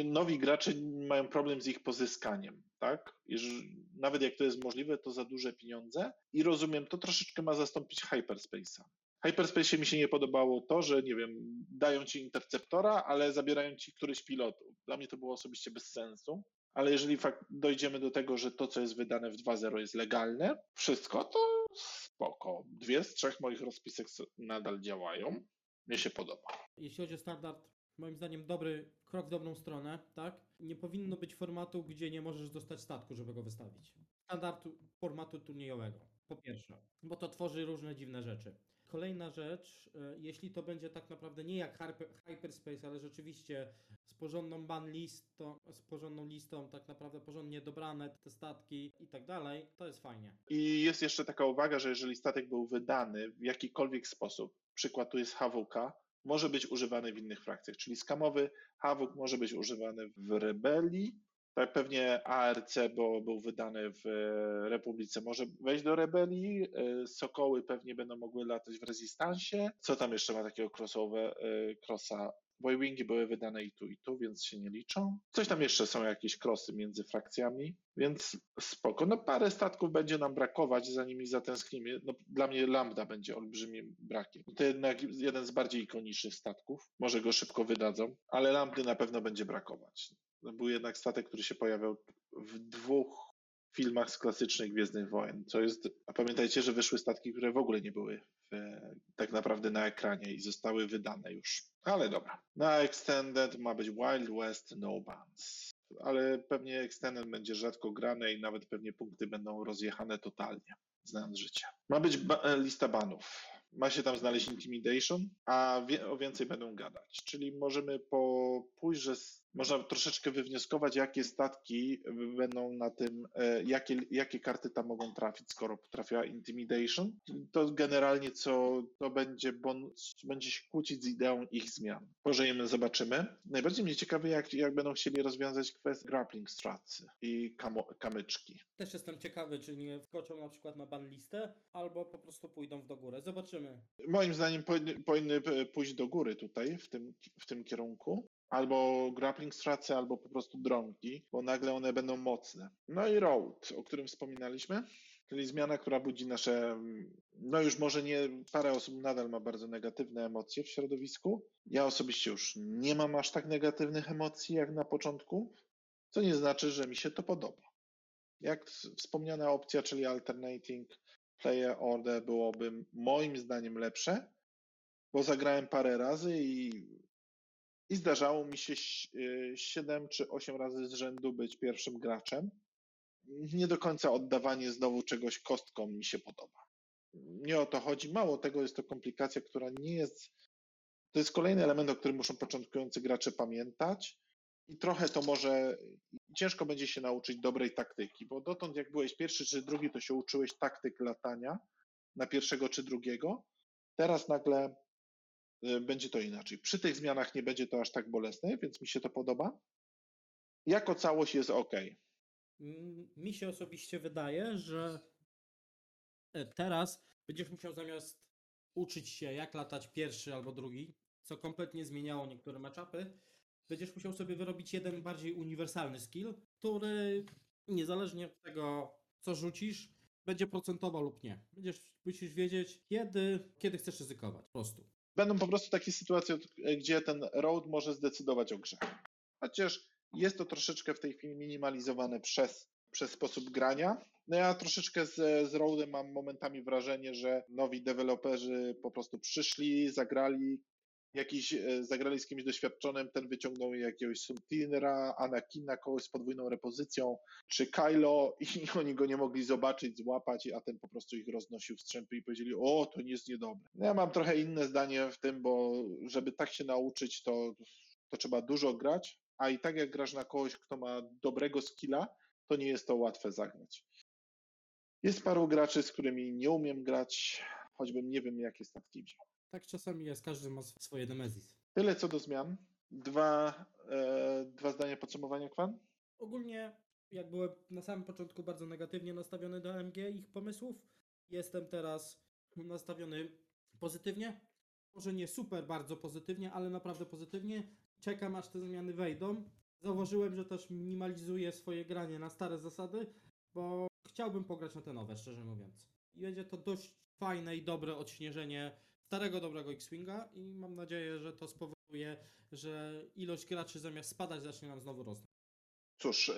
nowi gracze mają problem z ich pozyskaniem, tak? Jeż- nawet jak to jest możliwe, to za duże pieniądze. I rozumiem, to troszeczkę ma zastąpić Hyperspace'a. Hyperspace mi się nie podobało to, że nie wiem, dają ci interceptora, ale zabierają ci któryś pilotów. Dla mnie to było osobiście bez sensu. Ale jeżeli fakt dojdziemy do tego, że to, co jest wydane w 2.0 jest legalne, wszystko, to spoko. Dwie z trzech moich rozpisek nadal działają. Mnie się podoba. Jeśli chodzi o standard, moim zdaniem dobry krok w dobrą stronę, tak? Nie powinno być formatu, gdzie nie możesz dostać statku, żeby go wystawić. Standardu formatu turniejowego, po pierwsze, bo to tworzy różne dziwne rzeczy. Kolejna rzecz, e, jeśli to będzie tak naprawdę nie jak Hyper, Hyperspace, ale rzeczywiście z porządną ban listą, z porządną listą, tak naprawdę porządnie dobrane te statki i tak dalej, to jest fajnie. I jest jeszcze taka uwaga, że jeżeli statek był wydany w jakikolwiek sposób, przykład tu jest HWK, może być używany w innych frakcjach, czyli skamowy HWK może być używany w rebelii, tak pewnie ARC, bo był wydany w e, Republice, może wejść do rebelii, e, Sokoły pewnie będą mogły latać w Rezystansie, co tam jeszcze ma takiego crossover, e, crossa Boywingi były wydane i tu, i tu, więc się nie liczą. Coś tam jeszcze są jakieś krosy między frakcjami, więc spoko. No parę statków będzie nam brakować, zanim ich zatęsknimy. No, dla mnie Lambda będzie olbrzymim brakiem. To jednak jeden z bardziej ikonicznych statków. Może go szybko wydadzą, ale Lambdy na pewno będzie brakować. To był jednak statek, który się pojawiał w dwóch filmach z klasycznych Gwiezdnych Wojen, co jest, a pamiętajcie, że wyszły statki, które w ogóle nie były w, tak naprawdę na ekranie i zostały wydane już. Ale dobra. Na Extended ma być Wild West No Bans. Ale pewnie Extended będzie rzadko grane i nawet pewnie punkty będą rozjechane totalnie, znając życie. Ma być ba- e, lista banów. Ma się tam znaleźć Intimidation, a wie, o więcej będą gadać. Czyli możemy po, pójść, że można troszeczkę wywnioskować, jakie statki będą na tym, e, jakie, jakie karty tam mogą trafić, skoro trafiła Intimidation. To generalnie co to będzie, bon, będzie się kłócić z ideą ich zmian. Pożyjemy, zobaczymy. Najbardziej mnie ciekawi, jak, jak będą chcieli rozwiązać kwestię grappling stracy i kamo, kamyczki. Też jestem ciekawy, czy nie wskoczą na przykład na ban listę, albo po prostu pójdą w do górę. Zobaczymy. Moim zdaniem powinny, powinny pójść do góry tutaj, w tym, w tym kierunku. Albo grappling stracy, albo po prostu dronki, bo nagle one będą mocne. No i road, o którym wspominaliśmy, czyli zmiana, która budzi nasze, no już może nie, parę osób nadal ma bardzo negatywne emocje w środowisku. Ja osobiście już nie mam aż tak negatywnych emocji jak na początku, co nie znaczy, że mi się to podoba. Jak wspomniana opcja, czyli alternating player order byłoby moim zdaniem lepsze, bo zagrałem parę razy i, i zdarzało mi się 7 czy 8 razy z rzędu być pierwszym graczem. Nie do końca oddawanie znowu czegoś kostką mi się podoba. Nie o to chodzi. Mało tego, jest to komplikacja, która nie jest. To jest kolejny element, o którym muszą początkujący gracze pamiętać. I trochę to może ciężko będzie się nauczyć dobrej taktyki, bo dotąd jak byłeś pierwszy czy drugi, to się uczyłeś taktyk latania na pierwszego czy drugiego. Teraz nagle y, będzie to inaczej. Przy tych zmianach nie będzie to aż tak bolesne, więc mi się to podoba. Jako całość jest ok. Mi się osobiście wydaje, że e, teraz będziesz musiał zamiast uczyć się, jak latać pierwszy albo drugi, co kompletnie zmieniało niektóre matchupy, będziesz musiał sobie wyrobić jeden bardziej uniwersalny skill, który niezależnie od tego, co rzucisz, będzie procentował lub nie. Będziesz musisz wiedzieć, kiedy, kiedy chcesz ryzykować. Po prostu. Będą po prostu takie sytuacje, gdzie ten road może zdecydować o grze. Chociaż jest to troszeczkę w tej chwili minimalizowane przez, przez sposób grania. No ja troszeczkę z, z Roadem mam momentami wrażenie, że nowi deweloperzy po prostu przyszli, zagrali, jakiś, e, zagrali z kimś doświadczonym, ten wyciągnął jakiegoś Suntinera, Anakina, kogoś z podwójną repozycją, czy Kylo i oni go nie mogli zobaczyć, złapać, a ten po prostu ich roznosił w strzępy i powiedzieli, o, to nie jest niedobre. No ja mam trochę inne zdanie w tym, bo żeby tak się nauczyć, to, to trzeba dużo grać, a i tak jak grasz na kogoś, kto ma dobrego skilla, to nie jest to łatwe zagrać. Jest paru graczy, z którymi nie umiem grać, choćbym nie wiem, jakie stawki wziął. Tak czasami jest, każdy ma swoje nemezis. Tyle co do zmian. Dwa, e, dwa zdania podsumowania, Kwan? Ogólnie, jak byłem na samym początku bardzo negatywnie nastawiony do AMG i ich pomysłów, jestem teraz nastawiony pozytywnie. Może nie super bardzo pozytywnie, ale naprawdę pozytywnie. Czekam aż te zmiany wejdą. Zauważyłem, że też minimalizuję swoje granie na stare zasady, bo chciałbym pograć na te nowe, szczerze mówiąc. I będzie to dość fajne i dobre odśnieżenie starego, dobrego X-Winga i mam nadzieję, że to spowoduje, że ilość graczy zamiast spadać zacznie nam znowu rosnąć. Cóż, e,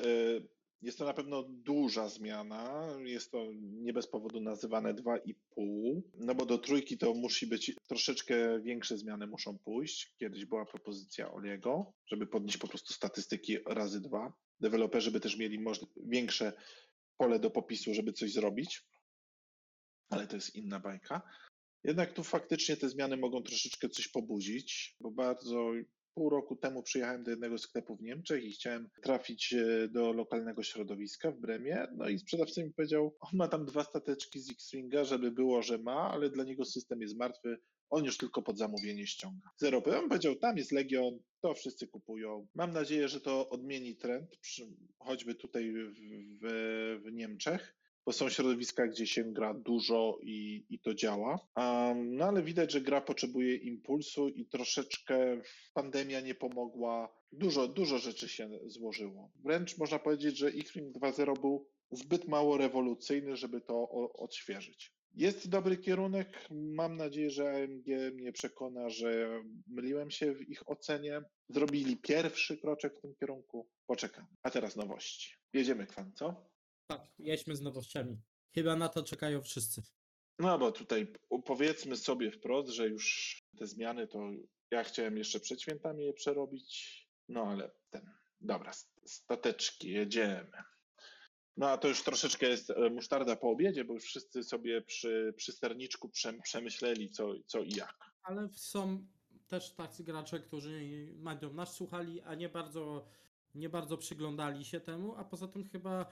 jest to na pewno duża zmiana. Jest to nie bez powodu nazywane 2,5, no bo do trójki to musi być troszeczkę większe zmiany muszą pójść. Kiedyś była propozycja Oliego, żeby podnieść po prostu statystyki razy dwa. Deweloperzy by też mieli większe pole do popisu, żeby coś zrobić, ale to jest inna bajka. Jednak tu faktycznie te zmiany mogą troszeczkę coś pobudzić, bo bardzo pół roku temu przyjechałem do jednego sklepu w Niemczech i chciałem trafić e, do lokalnego środowiska w Bremie. No i sprzedawca mi powiedział, on ma tam dwa stateczki z X-Winga, żeby było, że ma, ale dla niego system jest martwy. On już tylko pod zamówienie ściąga. Zero. On powiedział, tam jest Legion, to wszyscy kupują. Mam nadzieję, że to odmieni trend, choćby tutaj w, w Niemczech bo są środowiska, gdzie się gra dużo i, i to działa. Um, no ale widać, że gra potrzebuje impulsu i troszeczkę pandemia nie pomogła. Dużo, dużo rzeczy się złożyło. Wręcz można powiedzieć, że X-Wing 2.0 był zbyt mało rewolucyjny, żeby to o, odświeżyć. Jest dobry kierunek. Mam nadzieję, że AMG mnie przekona, że myliłem się w ich ocenie. Zrobili pierwszy kroczek w tym kierunku. Poczekam. A teraz nowości. Jedziemy, Kwan, co? Tak, jedźmy z nowościami. Chyba na to czekają wszyscy. No bo tutaj powiedzmy sobie wprost, że już te zmiany to ja chciałem jeszcze przed świętami je przerobić, no ale ten, dobra, stateczki, jedziemy. No a to już troszeczkę jest e, musztarda po obiedzie, bo już wszyscy sobie przy, przy sterniczku przemyśleli co, co i jak. Ale są też tacy gracze, którzy będą nas słuchali, a nie bardzo, nie bardzo przyglądali się temu, a poza tym chyba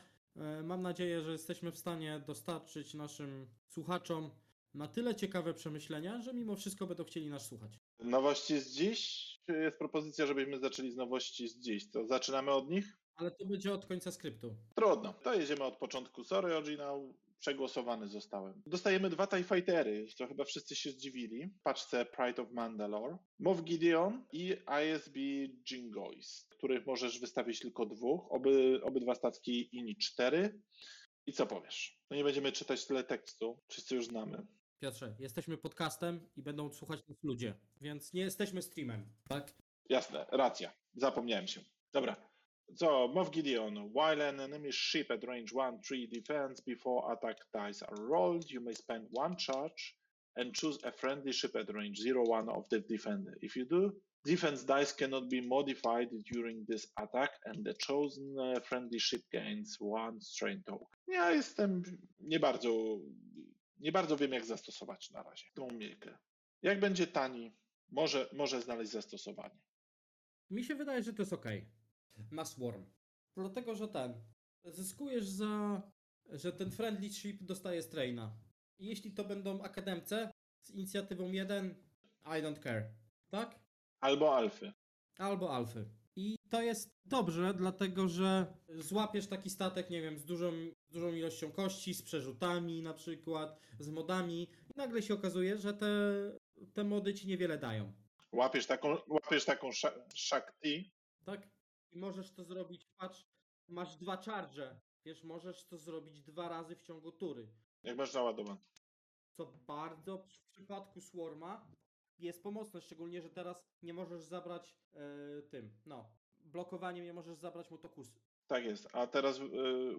mam nadzieję, że jesteśmy w stanie dostarczyć naszym słuchaczom na tyle ciekawe przemyślenia, że mimo wszystko będą chcieli nas słuchać. Nowości z dziś? Jest propozycja, żebyśmy zaczęli z nowości z dziś? To zaczynamy od nich? Ale to będzie od końca skryptu. Trudno. To jedziemy od początku. Sorry, original. Przegłosowany zostałem. Dostajemy dwa TIE Fightery, co chyba wszyscy się zdziwili. W paczce Pride of Mandalore. Moff Gideon i ISB Jingoist, których możesz wystawić tylko dwóch. Oby, obydwa statki INI 4. I co powiesz? No nie będziemy czytać tyle tekstu. Wszyscy już znamy. Piotrze, jesteśmy podcastem i będą słuchać nas ludzie, więc nie jesteśmy streamem, tak? Jasne, racja. Zapomniałem się. Dobra. So, Moff Gideon, while an enemy ship at range 1-3 defense before attack dice are rolled, you may spend one charge and choose a friendly ship at range 0-1 of the defender. If you do, defense dice cannot be modified during this attack and the chosen uh, friendly ship gains one strain token. Ja jestem nie bardzo, nie bardzo wiem jak zastosować na razie tą umiejkę. Jak będzie tani, może, może znaleźć zastosowanie. Mi się wydaje, że to jest ok. Na Swarm. Dlatego, że ten. Zyskujesz za. że ten friendly ship dostaje straina. I jeśli to będą akademce z inicjatywą 1, I don't care. tak? Albo alfy. Albo alfy. I to jest dobrze, dlatego że złapiesz taki statek, nie wiem, z dużą, z dużą ilością kości, z przerzutami na przykład, z modami i nagle się okazuje, że te, te mody ci niewiele dają, Łapiesz taką, łapiesz taką sza- Shakti. tak? I możesz to zrobić, patrz, masz dwa charge, wiesz, możesz to zrobić dwa razy w ciągu tury, Jak masz naładowany. co bardzo w przypadku Swarma jest pomocne, szczególnie, że teraz nie możesz zabrać e, tym, no, blokowaniem nie możesz zabrać motokusy. Tak jest. A teraz y,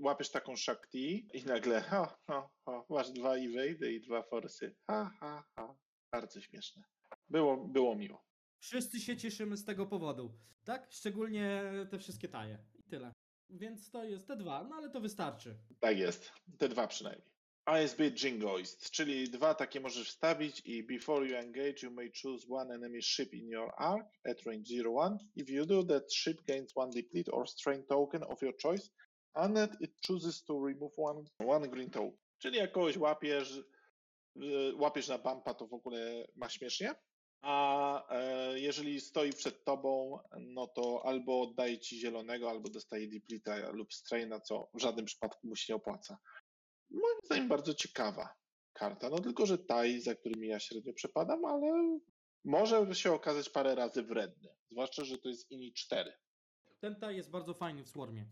łapiesz taką Shakti i nagle ha, ha, ha, masz dwa evade i dwa forsy. Ha, ha, ha. Bardzo śmieszne. Było, było miło. Wszyscy się cieszymy z tego powodu, tak? Szczególnie te wszystkie taje. I tyle. Więc to jest te dwa, no ale to wystarczy. Tak jest. Te dwa przynajmniej. ISB Jingoist, czyli dwa takie możesz wstawić i before you engage you may choose one enemy ship in your arc at range 0-1. If you do that ship gains one deplete or strain token of your choice and it chooses to remove one, one green token. Czyli jak kogoś łapiesz, y, łapiesz na bumpa to w ogóle ma śmiesznie. A e, jeżeli stoi przed tobą, no to albo oddaje ci zielonego, albo dostaje depleta lub straina, co w żadnym przypadku mu się nie opłaca moim zdaniem bardzo ciekawa karta. No tylko, że taj, za którymi ja średnio przepadam, ale może się okazać parę razy wredny. Zwłaszcza, że to jest INI 4. Ten taj jest bardzo fajny w Swarmie.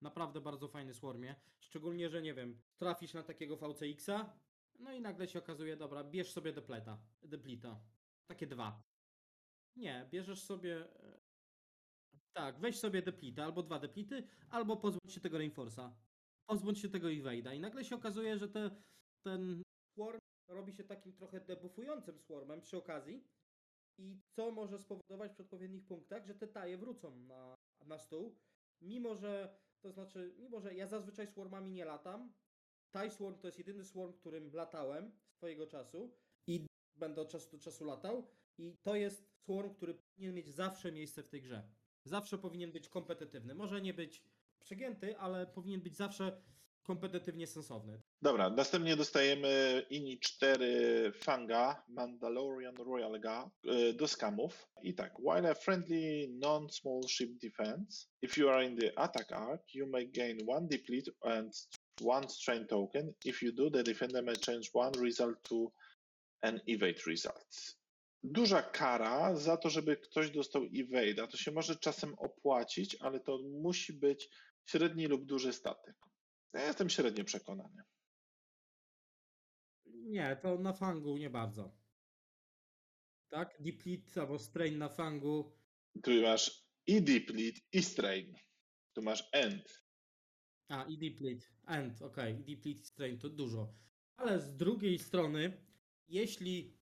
Naprawdę bardzo fajny Swarmie. Szczególnie, że nie wiem, trafisz na takiego VCX-a, no i nagle się okazuje, dobra, bierz sobie depleta, deplita. Takie dwa. Nie, bierzesz sobie... e, Tak, weź sobie deplita, albo dwa deplity, albo pozbądź się tego reinforce'a. Pozbądź się tego evade'a. I nagle się okazuje, że te, ten swarm robi się takim trochę debuffującym swarmem przy okazji. I co może spowodować przy odpowiednich punktach, że te taje wrócą na, na stół. Mimo, że to znaczy, mimo, że ja zazwyczaj swarmami nie latam. Tie Swarm to jest jedyny swarm, którym latałem swojego czasu będę od czasu do czasu latał. I to jest swarm, który powinien mieć zawsze miejsce w tej grze. Zawsze powinien być kompetytywny. Może nie być przegięty, ale powinien być zawsze kompetytywnie sensowny. Dobra, następnie dostajemy INI 4 Fanga, Mandalorian Royal Guard y, do skamów. I tak, while a friendly non-small ship defense, if you are in the attack arc, you may gain one deplete and one strain token. If you do, the defender may change one result to an evade result. Duża kara za to, żeby ktoś dostał evade'a. To się może czasem opłacić, ale to musi być średni lub duży statek. Ja jestem średnio przekonany. Nie, to na fangu nie bardzo. Tak? Deplete albo strain na fangu. Tu masz i deplete, i strain. Tu masz end. A, i deplete. End, okej. I deplete i strain to dużo. Ale z drugiej strony, jeśli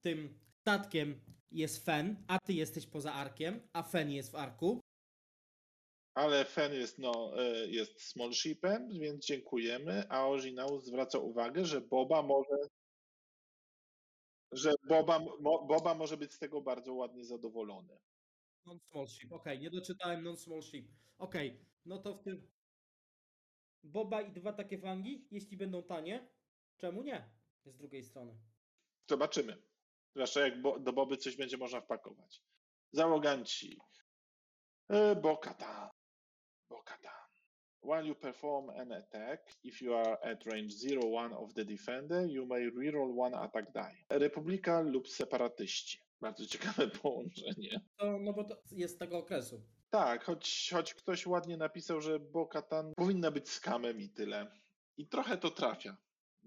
tym statkiem jest Fen, a ty jesteś poza arkiem, a Fen jest w arku, Ale Fen jest, no, e, jest small shipem, więc dziękujemy. A Oryginał zwraca uwagę, że Boba może. Że Boba, Boba może być z tego bardzo ładnie zadowolony. non-small ship. Okej, nie doczytałem non-small ship. Okej, no to w tym Boba i dwa takie fangi, jeśli będą tanie, czemu nie? Z drugiej strony. Zobaczymy. Zwłaszcza jak bo, do Boby coś będzie można wpakować. Załoganci. E, Bo-Katan. Bo-Katan. While you perform an attack, if you are at range 0-1 of the defender, you may reroll one attack die. Republika lub separatyści. Bardzo ciekawe połączenie. To, no bo to jest z tego okresu. Tak, choć, choć ktoś ładnie napisał, że Bo-Katan powinna być skamem i tyle. I trochę to trafia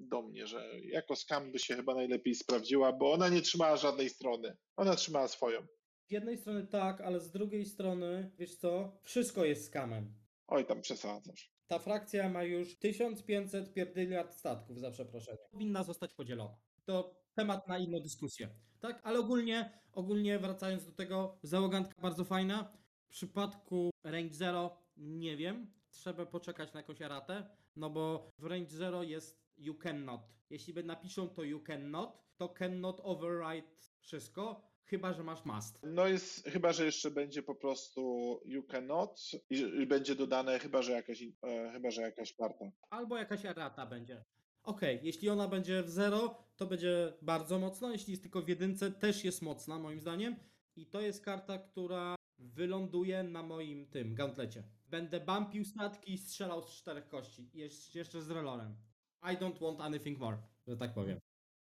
do mnie, że jako skam by się chyba najlepiej sprawdziła, bo ona nie trzymała żadnej strony. Ona trzymała swoją. Z jednej strony tak, ale z drugiej strony, wiesz co, wszystko jest skamem. Oj, tam przesadzasz. Ta frakcja ma już 1500 pierdyliard statków, za przeproszeniem. Powinna zostać podzielona. To temat na inną dyskusję. Tak, ale ogólnie, ogólnie wracając do tego, załogantka bardzo fajna. W przypadku range 0 nie wiem, trzeba poczekać na jakąś eratę, no bo w range 0 jest you cannot. Jeśli napiszą to you cannot, to cannot override wszystko, chyba że masz must. No jest, chyba, że jeszcze będzie po prostu you cannot i, i będzie dodane chyba, że jakaś, e, chyba, że jakaś karta. Albo jakaś errata będzie. Okej, jeśli ona będzie w 0, to będzie bardzo mocna. Jeśli jest tylko w jedynce, też jest mocna, moim zdaniem. I to jest karta, która wyląduje na moim tym gauntlecie. Będę bumpił statki i strzelał z czterech kości. Jesz- jeszcze z relorem. I don't want anything more, że tak powiem.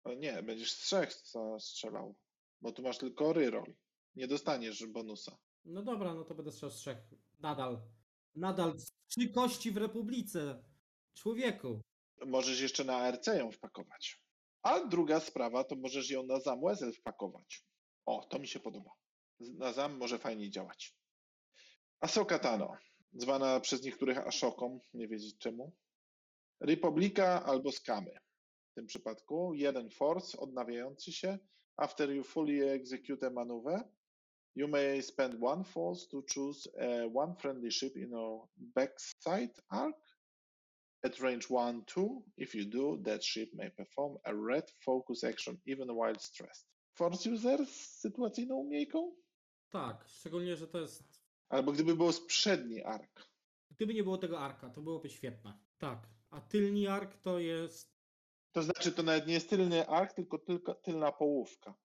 O nie, będziesz z trzech strzelał, bo tu masz tylko reroll. Nie dostaniesz bonusa. No dobra, no to będę strzelał z trzech. Nadal. Nadal z trzy kości w Republice. Człowieku. Możesz jeszcze na ARC ją wpakować. A druga sprawa, to możesz ją na ZAM USL wpakować. O, to mi się podoba. Na ZAM może fajnie działać. Asoka Tano, zwana przez niektórych Ashoką, nie wiedzieć czemu. Republika albo Skamy. W tym przypadku jeden force odnawiający się. After you fully execute a maneuver, you may spend one force to choose one friendly ship in your backside arc at range 1 2. If you do, that ship may perform a red focus action even while stressed. Force user z sytuacyjną umiejką? Tak, szczególnie, że to jest. Albo gdyby było z przedni ark. Gdyby nie było tego arka, to byłoby świetne. Tak. A tylni ark to jest. To znaczy, to nawet nie jest tylny ark, tylko, tylko tylna połówka.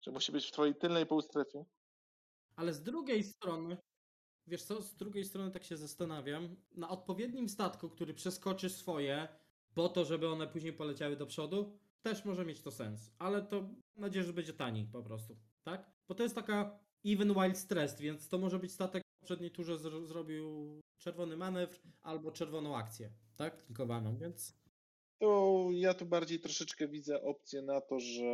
Że musi być w twojej tylnej półstrefie. Ale z drugiej strony. Wiesz co, z drugiej strony tak się zastanawiam. Na odpowiednim statku, który przeskoczy swoje, po to, żeby one później poleciały do przodu, też może mieć to sens. Ale to mam nadzieję, że będzie taniej po prostu. Tak? Bo to jest taka even while stressed, więc to może być statek poprzedniej turze zro- zrobił czerwony manewr albo czerwoną akcję. Tak? Linkowaną, więc. To ja tu bardziej troszeczkę widzę opcję na to, że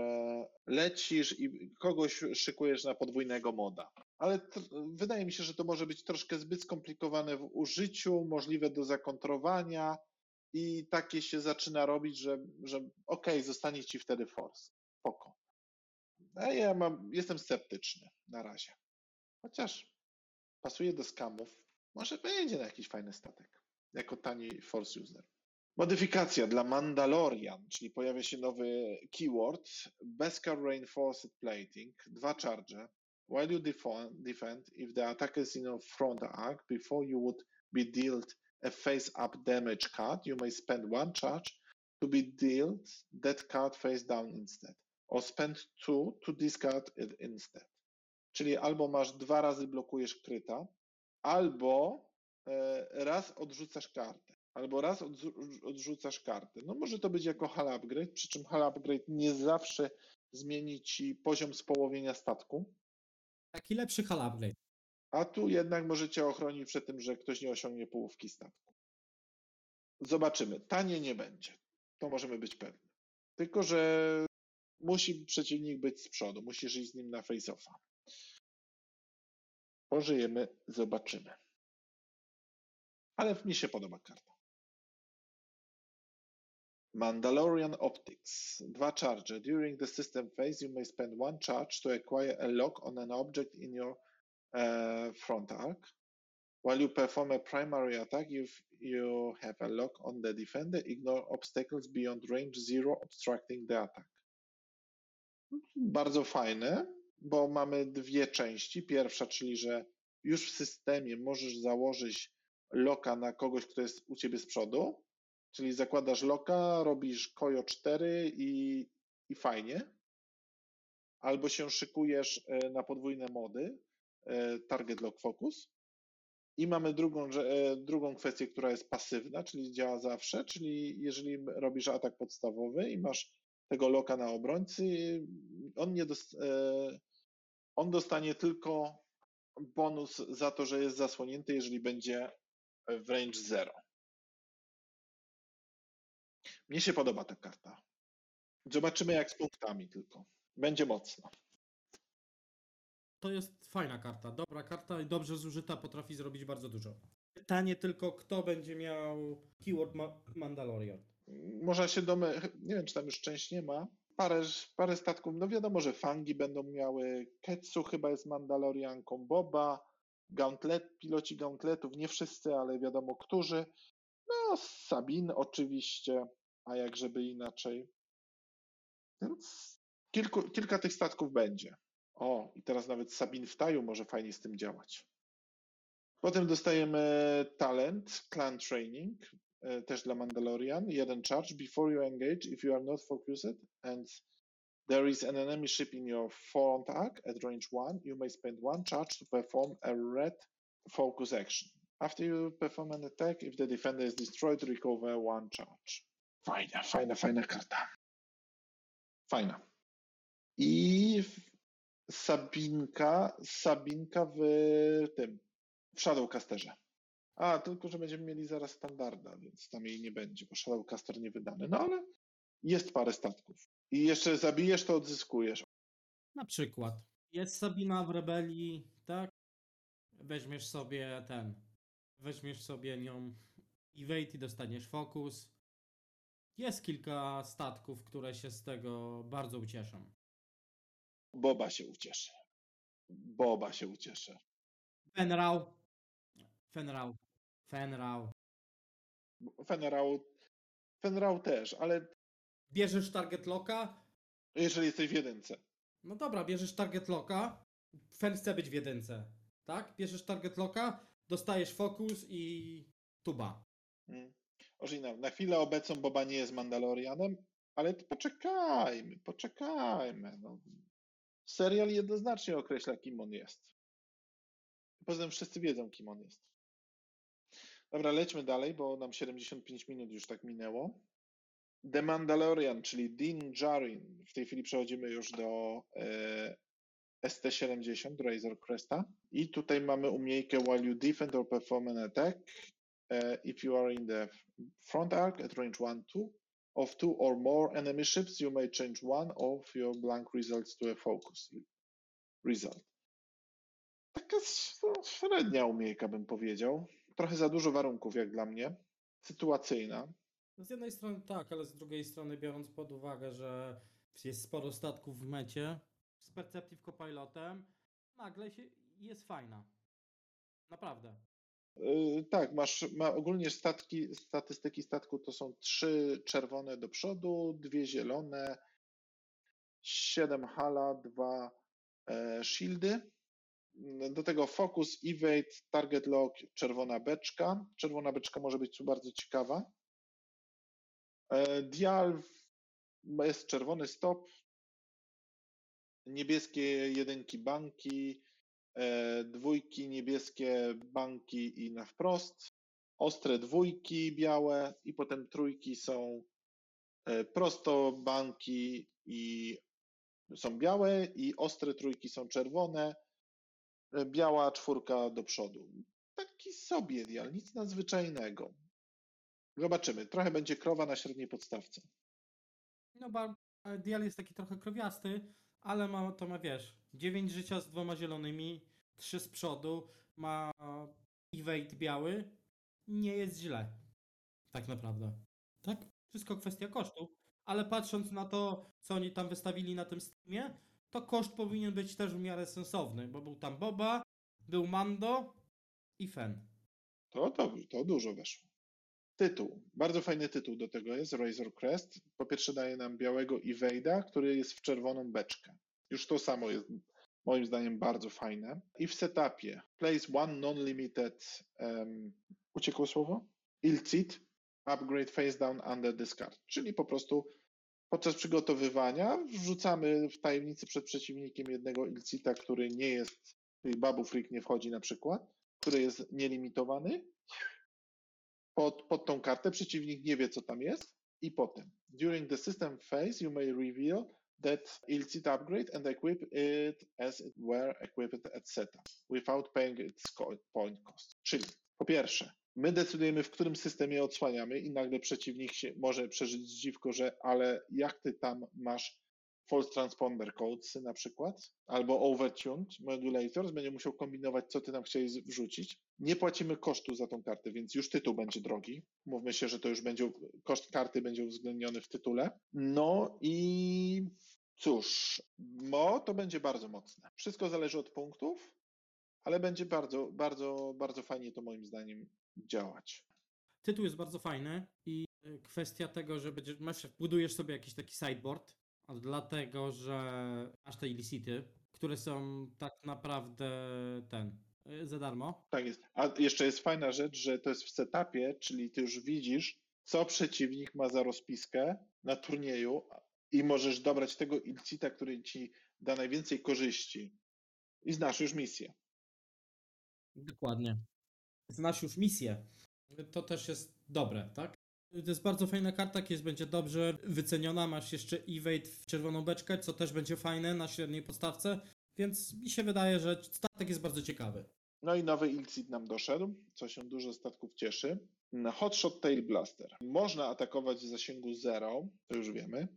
lecisz i kogoś szykujesz na podwójnego moda. Ale wydaje mi się, że to może być troszkę zbyt skomplikowane w użyciu, możliwe do zakontrowania i takie się zaczyna robić, że, że okej, zostanie ci wtedy force. Spoko. A ja mam, jestem sceptyczny na razie. Chociaż pasuje do skamów. Może będzie na jakiś fajny statek. Jako tani force user. Modyfikacja dla Mandalorian, czyli pojawia się nowy keyword Beskar Reinforced Plating, dwa charge. While you defend, if the attacker is in a front arc, before you would be dealt a face-up damage card, you may spend one charge to be dealt that card face down instead, or spend two to discard it instead. Czyli albo masz dwa razy blokujesz kryta, albo e, raz odrzucasz kartę albo raz odrzu- odrzucasz kartę. No może to być jako hal upgrade, przy czym hal upgrade nie zawsze zmieni ci poziom społowienia statku, Taki lepszy hal upgrade. a tu jednak może cię ochronić przed tym, że ktoś nie osiągnie połówki statku. Zobaczymy. Tanie nie będzie. To możemy być pewni. Tylko, że musi przeciwnik być z przodu. Musisz iść z nim na face-offa. Pożyjemy, zobaczymy. Ale mi się podoba karta. Mandalorian Optics. Dwa charge. During the system phase, you may spend one charge to acquire a lock on an object in your uh, front arc. While you perform a primary attack, if you have a lock on the defender, ignore obstacles beyond range zero, obstructing the attack. Bardzo fajne, bo mamy dwie części. Pierwsza, czyli że już w systemie możesz założyć loka na kogoś, kto jest u ciebie z przodu, czyli zakładasz loka, robisz kojo 4 i, i fajnie. Albo się szykujesz e, na podwójne mody, e, target lock focus. I mamy drugą, e, drugą kwestię, która jest pasywna, czyli działa zawsze, czyli jeżeli robisz atak podstawowy i masz tego loka na obrońcy, on nie dos- on dostanie tylko bonus za to, że jest zasłonięty, jeżeli będzie w range 0. Mnie się podoba ta karta. Zobaczymy jak z punktami tylko. Będzie mocno. To jest fajna karta, dobra karta i dobrze zużyta potrafi zrobić bardzo dużo. Pytanie tylko, kto będzie miał keyword ma Mandalorian. Można się domy, nie wiem czy tam już część nie ma. Parę, parę statków, no wiadomo, że fangi będą miały, Ketsu chyba jest Mandalorianką, Boba, Gauntlet, piloci Gauntletów, nie wszyscy, ale wiadomo którzy. No, Sabin oczywiście, a jak żeby inaczej. Więc kilku, kilka tych statków będzie. O, i teraz nawet Sabin w Taju może fajnie z tym działać. Potem dostajemy talent, clan training, też dla Mandalorian. Jeden charge before you engage if you are not focused and there is an enemy ship in your front arc at range 1, you may spend one charge to perform a red focus action. After you perform an attack, if the defender is destroyed, recover one charge. Fajna, fajna, fajna karta. Fajna. I Sabinka, Sabinka w tym, w Shadowcasterze. A, tylko, że będziemy mieli zaraz standarda, więc tam jej nie będzie, bo Shadowcaster nie wydany. No ale jest parę statków. I jeszcze zabijesz, to odzyskujesz. Na przykład. Jest Sabina w rebelii, tak? Weźmiesz sobie ten. Weźmiesz sobie nią evade i dostaniesz fokus. Jest kilka statków, które się z tego bardzo ucieszą. Boba się ucieszy. Boba się ucieszy. Fenrau. Fenrau. Fenrau. Fenrau, Fenrau też, ale Bierzesz target locka. jeżeli jesteś w jedynce. No dobra, bierzesz target locka. Fen chce być w jedynce. Tak? Bierzesz target locka, dostajesz fokus i tuba. Mm. Ożina, na chwilę obecną Boba nie jest Mandalorianem, ale poczekajmy, poczekajmy. No. Serial jednoznacznie określa, kim on jest. Poza tym wszyscy wiedzą, kim on jest. Dobra, lećmy dalej, bo nam 75 minut już tak minęło. The Mandalorian, czyli Din Djarin. W tej chwili przechodzimy już do e, ST-70, Razor Cresta. I tutaj mamy umiejkę while you defend or perform an attack. Uh, if you are in the front arc at range 1, 2 of two or more enemy ships, you may change one of your blank results to a focus result. Taka średnia umiejka, bym powiedział. Trochę za dużo warunków, jak dla mnie. Sytuacyjna. No Z jednej strony tak, ale z drugiej strony biorąc pod uwagę, że jest sporo statków w mecie z Perceptive Copilotem, nagle się jest fajna. Naprawdę. Yy, tak, masz ma ogólnie statki, statystyki statku to są trzy czerwone do przodu, dwie zielone, siedem hala, dwa e, shieldy. Do tego focus, evade, target lock, czerwona beczka. Czerwona beczka może być tu bardzo ciekawa. E, Dial jest czerwony stop, niebieskie jedynki banki, e, dwójki niebieskie banki i na wprost, ostre dwójki białe i potem trójki są e, prosto banki i są białe i ostre trójki są czerwone, biała czwórka do przodu. Taki sobie dial, nic nadzwyczajnego. Zobaczymy. Trochę będzie krowa na średniej podstawce. No bo e, Dial jest taki trochę krowiasty, ale ma, to ma wiesz, 9 życia z dwoma zielonymi, 3 z przodu, ma evade biały, nie jest źle. Tak naprawdę. Tak? Wszystko kwestia kosztu, ale patrząc na to, co oni tam wystawili na tym streamie, to koszt powinien być też w miarę sensowny, bo był tam Boba, był Mando i Fen. To, to, to dużo weszło. Tytuł. Bardzo fajny tytuł do tego jest, Razor Crest. Po pierwsze daje nam białego Evade'a, który jest w czerwoną beczkę. Już to samo jest moim zdaniem bardzo fajne. I w setupie place one non-limited, um, uciekło słowo? Ilcit, upgrade face down under discard. Czyli po prostu podczas przygotowywania wrzucamy w tajemnicy przed przeciwnikiem jednego Ilcita, który nie jest, czyli Babu Freak nie wchodzi na przykład, który jest nielimitowany pod, pod tą kartę, przeciwnik nie wie, co tam jest i potem. During the system phase, you may reveal that illicit upgrade and equip it as it were equipped setup, without paying its point cost. Czyli po pierwsze, my decydujemy, w którym systemie odsłaniamy i nagle przeciwnik się może przeżyć zdziwko, że ale jak ty tam masz false transponder codes na przykład, albo overtuned modulators, będzie musiał kombinować, co ty tam chciałeś wrzucić. Nie płacimy kosztu za tą kartę, więc już tytuł będzie drogi. Mówmy się, że to już będzie, koszt karty będzie uwzględniony w tytule. No i cóż, mo to będzie bardzo mocne. Wszystko zależy od punktów, ale będzie bardzo, bardzo, bardzo fajnie to moim zdaniem działać. Tytuł jest bardzo fajny i y, kwestia tego, że będziesz, masz, budujesz sobie jakiś taki sideboard, dlatego, że masz te illicity, które są tak naprawdę ten, y, za darmo. Tak jest. A jeszcze jest fajna rzecz, że to jest w setupie, czyli ty już widzisz, co przeciwnik ma za rozpiskę na turnieju, i możesz dobrać tego ilcita, który ci da najwięcej korzyści. I znasz już misję. Dokładnie. Znasz już misję. To też jest dobre, tak? To jest bardzo fajna karta, kiedyś będzie dobrze wyceniona. Masz jeszcze evade w czerwoną beczkę, co też będzie fajne na średniej podstawce. Więc mi się wydaje, że statek jest bardzo ciekawy. No i nowy Ilcit nam doszedł, co się dużo statków cieszy. Hotshot Tail Blaster. Można atakować w zasięgu 0, to już wiemy.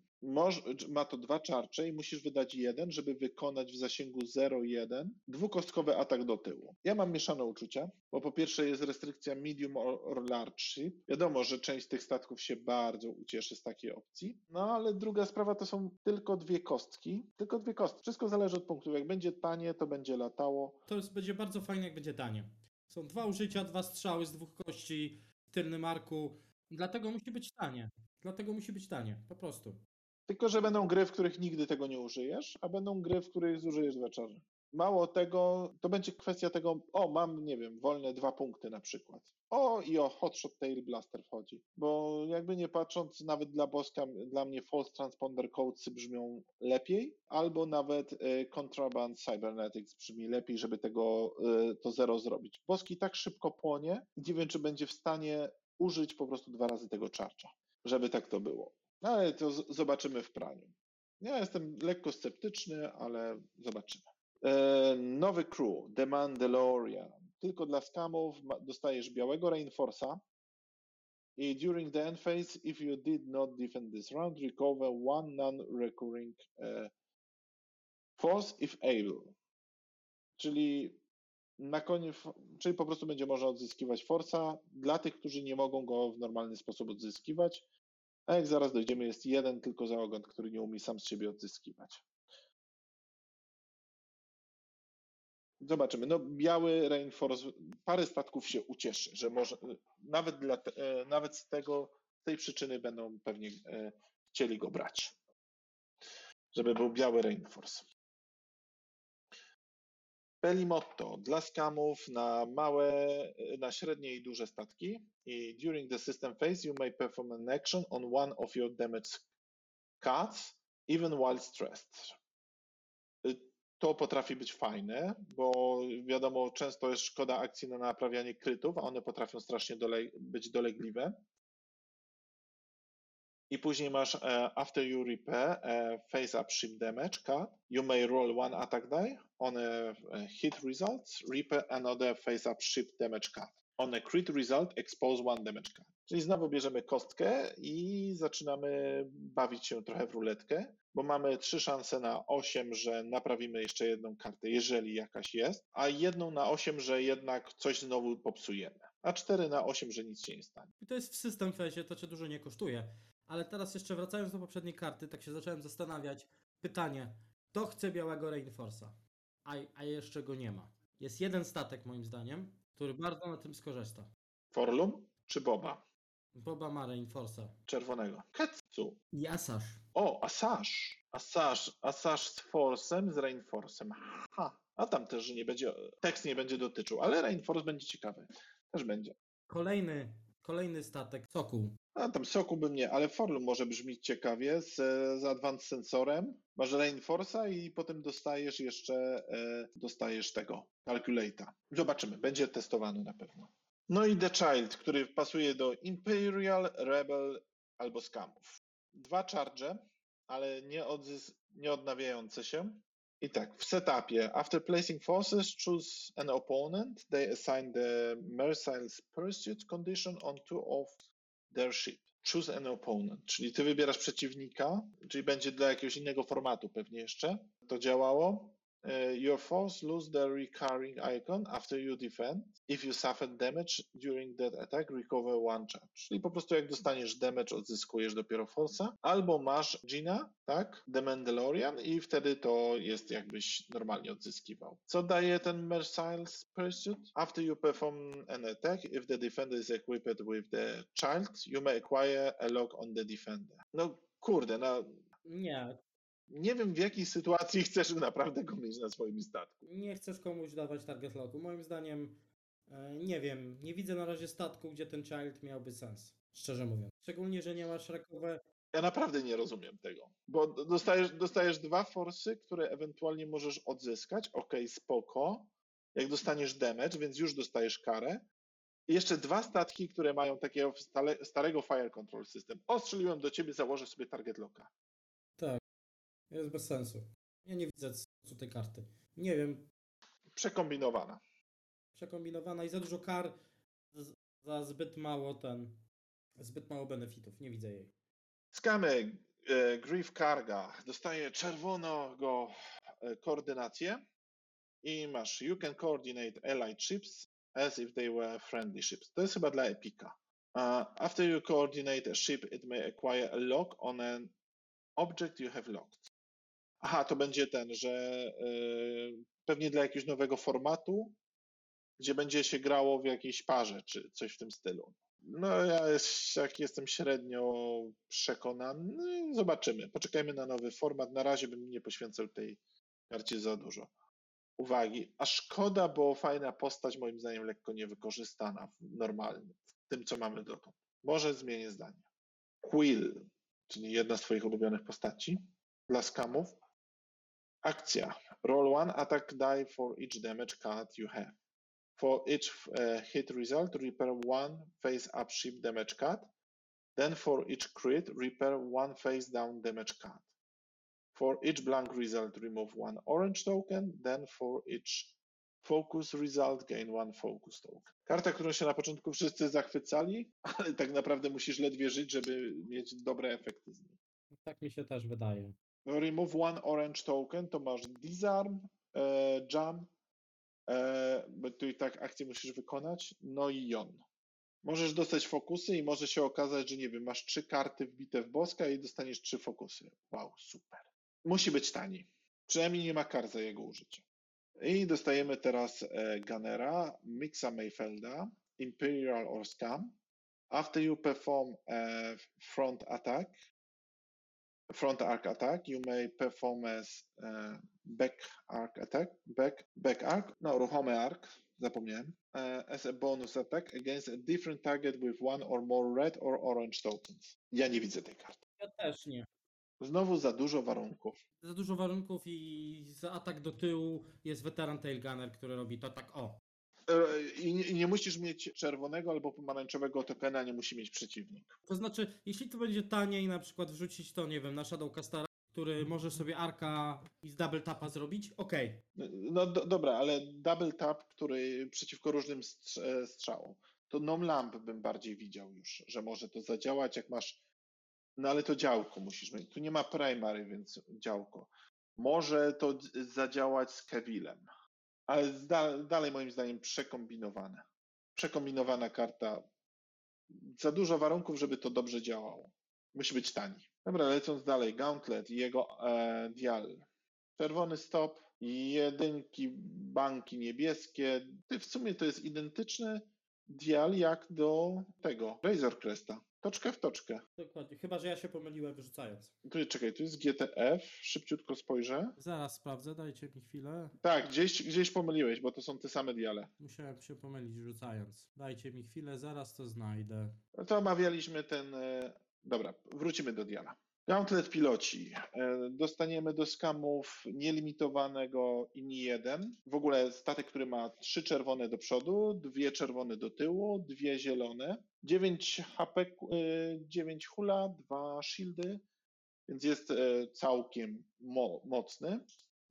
Ma to dwa czarcze i musisz wydać jeden, żeby wykonać w zasięgu 0-1 dwukostkowy atak do tyłu. Ja mam mieszane uczucia, bo po pierwsze jest restrykcja medium or, large ship. Wiadomo, że część tych statków się bardzo ucieszy z takiej opcji. No ale druga sprawa to są tylko dwie kostki. Tylko dwie kostki. Wszystko zależy od punktu. Jak będzie tanie, to będzie latało. To jest, będzie bardzo fajne, jak będzie tanie. Są dwa użycia, dwa strzały z dwóch kości w tylnym arku. Dlatego musi być tanie. Dlatego musi być tanie, po prostu. Tylko, że będą gry, w których nigdy tego nie użyjesz, a będą gry, w których zużyjesz dwa czarne. Mało tego, to będzie kwestia tego, o, mam, nie wiem, wolne dwa punkty na przykład. O, i o Hotshot Tail Blaster wchodzi. Bo jakby nie patrząc, nawet dla Boska, dla mnie False Transponder Codes brzmią lepiej, albo nawet y, Contraband Cybernetics brzmi lepiej, żeby tego, y, to zero zrobić. Boski tak szybko płonie, nie wiem, czy będzie w stanie użyć po prostu dwa razy tego czarcza, żeby tak to było. No ale to zobaczymy w praniu. Ja jestem lekko sceptyczny, ale zobaczymy. E, nowy crew, The Mandalorian. Tylko dla skamów dostajesz białego Reinforce'a i during the end phase, if you did not defend this round, recover one non-recurring e, force if able. Czyli na koniec, czyli po prostu będzie można odzyskiwać forsa dla tych, którzy nie mogą go w normalny sposób odzyskiwać. A jak zaraz dojdziemy, jest jeden tylko zaogon, który nie umie sam z siebie odzyskiwać. Zobaczymy. No, biały Reinforce, parę statków się ucieszy, że może nawet, dla, e, nawet z tego, z tej przyczyny będą pewnie e, chcieli go brać. Żeby był biały Reinforce. Pelimotto dla skamów na małe, na średnie i duże statki. I during the system phase, you may perform an action on one of your damaged cards, even while stressed. Y, To potrafi być fajne, bo wiadomo, często jest szkoda akcji na naprawianie krytów, a one potrafią strasznie dole, być dolegliwe. I później masz e, after you repair face up ship damage card, you may roll one attack die on a a hit result, repair another face up ship damage card. On a crit result, expose one damage card. Czyli znowu bierzemy kostkę i zaczynamy bawić się trochę w ruletkę, bo mamy trzy szanse na 8, że naprawimy jeszcze jedną kartę, jeżeli jakaś jest, a jedną na 8, że jednak coś znowu popsujemy, a 4 na 8, że nic się nie stanie. I to jest w system fezie, to cię dużo nie kosztuje. Ale teraz jeszcze wracając do poprzedniej karty, tak się zacząłem zastanawiać. Pytanie, kto chce białego Reinforce'a? A, a jeszcze go nie ma. Jest jeden statek moim zdaniem, który bardzo na tym skorzysta. Forlum czy Boba? Boba ma Reinforce'a. Czerwonego. Ketsu. I Asash. O, Assange. Assange, Assange z Force'em, z Reinforce'em. Ha. A tam też nie będzie, tekst nie będzie dotyczył, ale Reinforce będzie ciekawy. Też będzie. Kolejny, kolejny statek, Sokół. A tam soku bym nie, ale Forlum może brzmieć ciekawie z, z Advanced Sensorem. Masz Reinforce'a i potem dostajesz jeszcze e, dostajesz tego Calculate'a. Zobaczymy, będzie testowany na pewno. No i The Child, który pasuje do Imperial, Rebel albo Scamów. Dwa charge, ale nie, odzys- nie odnawiające się. I tak, w setupie, after placing forces, choose an opponent. They assign the Mercile's Pursuit condition on two of their ship. Choose an opponent, czyli ty wybierasz przeciwnika, czyli będzie dla jakiegoś innego formatu pewnie jeszcze. To działało. E, Your force lose the recurring icon after you defend. If you suffer damage during that attack, recover one charge. Czyli po prostu jak dostaniesz damage, odzyskujesz dopiero force'a. Albo masz Gina, tak? The Mandalorian i wtedy to jest jakbyś normalnie odzyskiwał. Co daje ten Mercile's Pursuit? After you perform an attack, if the defender is equipped with the child, you may acquire a lock on the defender. No kurde, no Nie, nie wiem w jakiej sytuacji chcesz naprawdę go mieć na swoim statku. nie chcesz komuś dawać target locku. Moim zdaniem, e, nie wiem, nie widzę na razie statku, gdzie ten child miałby sens. Szczerze mówiąc. Szczególnie, że nie masz rakowe, Ja naprawdę nie rozumiem tego, bo dostajesz, dostajesz dwa forsy, które ewentualnie możesz odzyskać, ok, spoko, jak dostaniesz damage, więc już dostajesz karę. I jeszcze dwa statki, które mają takiego stale, starego fire control system. Ostrzeliłem do ciebie, założę sobie target locka. Jest bez sensu. Ja nie widzę sensu tej karty. Nie wiem, Przekombinowana. przekombinowana i za dużo kar za zbyt mało ten, zbyt mało benefitów. Nie widzę jej. Skamy e, Grief Karga dostaje czerwonego e, koordynację i masz You can coordinate allied ships as if they were friendly ships. To jest chyba dla Epika. Uh, after you coordinate a ship, it may acquire a lock on an object you have locked. Aha, to będzie ten, że e, pewnie dla jakiegoś nowego formatu, gdzie będzie się grało w jakiejś parze, czy coś w tym stylu. No ja jak jestem średnio przekonany, zobaczymy. Poczekajmy na nowy format. Na razie bym nie poświęcał tej karcie za dużo uwagi. A szkoda, bo fajna postać moim zdaniem lekko niewykorzystana w normalnym, w tym co mamy dotąd. Może zmienię zdanie. Quill, czyli jedna z twoich ulubionych postaci dla skamów. Akcja. Roll one attack die for each damage card you have. For each uh, hit result, repair one face up ship damage card. Then for each crit, repair one face down damage card. For each blank result, remove one orange token. Then for each focus result, gain one focus token. Karta, którą się na początku wszyscy zachwycali, ale tak naprawdę musisz ledwie żyć, żeby mieć dobre efekty z niej. Tak mi się też wydaje. Remove one orange token, to masz disarm, e, jump, e, tu i tak akcję musisz wykonać, no i jon. Możesz dostać fokusy i może się okazać, że nie wiem, masz trzy karty wbite w boska i dostaniesz trzy fokusy. Wow, super. Musi być tani. Przynajmniej nie ma kar za jego użycie. I dostajemy teraz e, Gunnera, Mixa Mayfelda, Imperial or Scam. After you perform a front attack, front arc attack, you may perform as uh, back arc attack, back back arc, no ruchomy arc, zapomniałem, uh, as a bonus attack against a different target with one or more red or orange tokens. Ja nie widzę tej karty. Ja też nie. Znowu za dużo warunków. Za dużo warunków i za atak do tyłu jest weteran Tailgunner, który robi to tak o. I nie, musisz mieć czerwonego albo pomarańczowego tokena, nie musi mieć przeciwnik. To znaczy, jeśli to będzie taniej, na przykład wrzucić to, nie wiem, na Shadowcastera, który może sobie arka i z double tapa zrobić, okej. No do, dobra, ale double tap, który przeciwko różnym strz- strzałom. To non lamp bym bardziej widział już, że może to zadziałać, jak masz. No ale to działko musisz mieć. Tu nie ma primary, więc działko. Może to zadziałać z Kevillem, ale zda, dalej moim zdaniem przekombinowane. Przekombinowana karta. Za dużo warunków, żeby to dobrze działało. Musi być tani. Dobra, lecąc dalej. Gauntlet i jego e, dial. Czerwony stop, jedynki, banki niebieskie. W sumie to jest identyczny dial jak do tego Razor Cresta. Toczkę w toczkę. Dokładnie. Chyba, że ja się pomyliłem wyrzucając. Tu, czekaj, tu jest GTF, szybciutko spojrzę. Zaraz sprawdzę, dajcie mi chwilę. Tak, gdzieś, gdzieś pomyliłeś, bo to są te same diale. Musiałem się pomylić rzucając. Dajcie mi chwilę, zaraz to znajdę. No to omawialiśmy ten. e, Dobra, wrócimy do diala. Gauntlet piloci. E, Dostaniemy do skamów nielimitowanego INI 1. W ogóle statek, który ma trzy czerwone do przodu, dwie czerwone do tyłu, dwie zielone, 9 HP, 9 hula, dwa shieldy, więc jest e, całkiem mo mocny.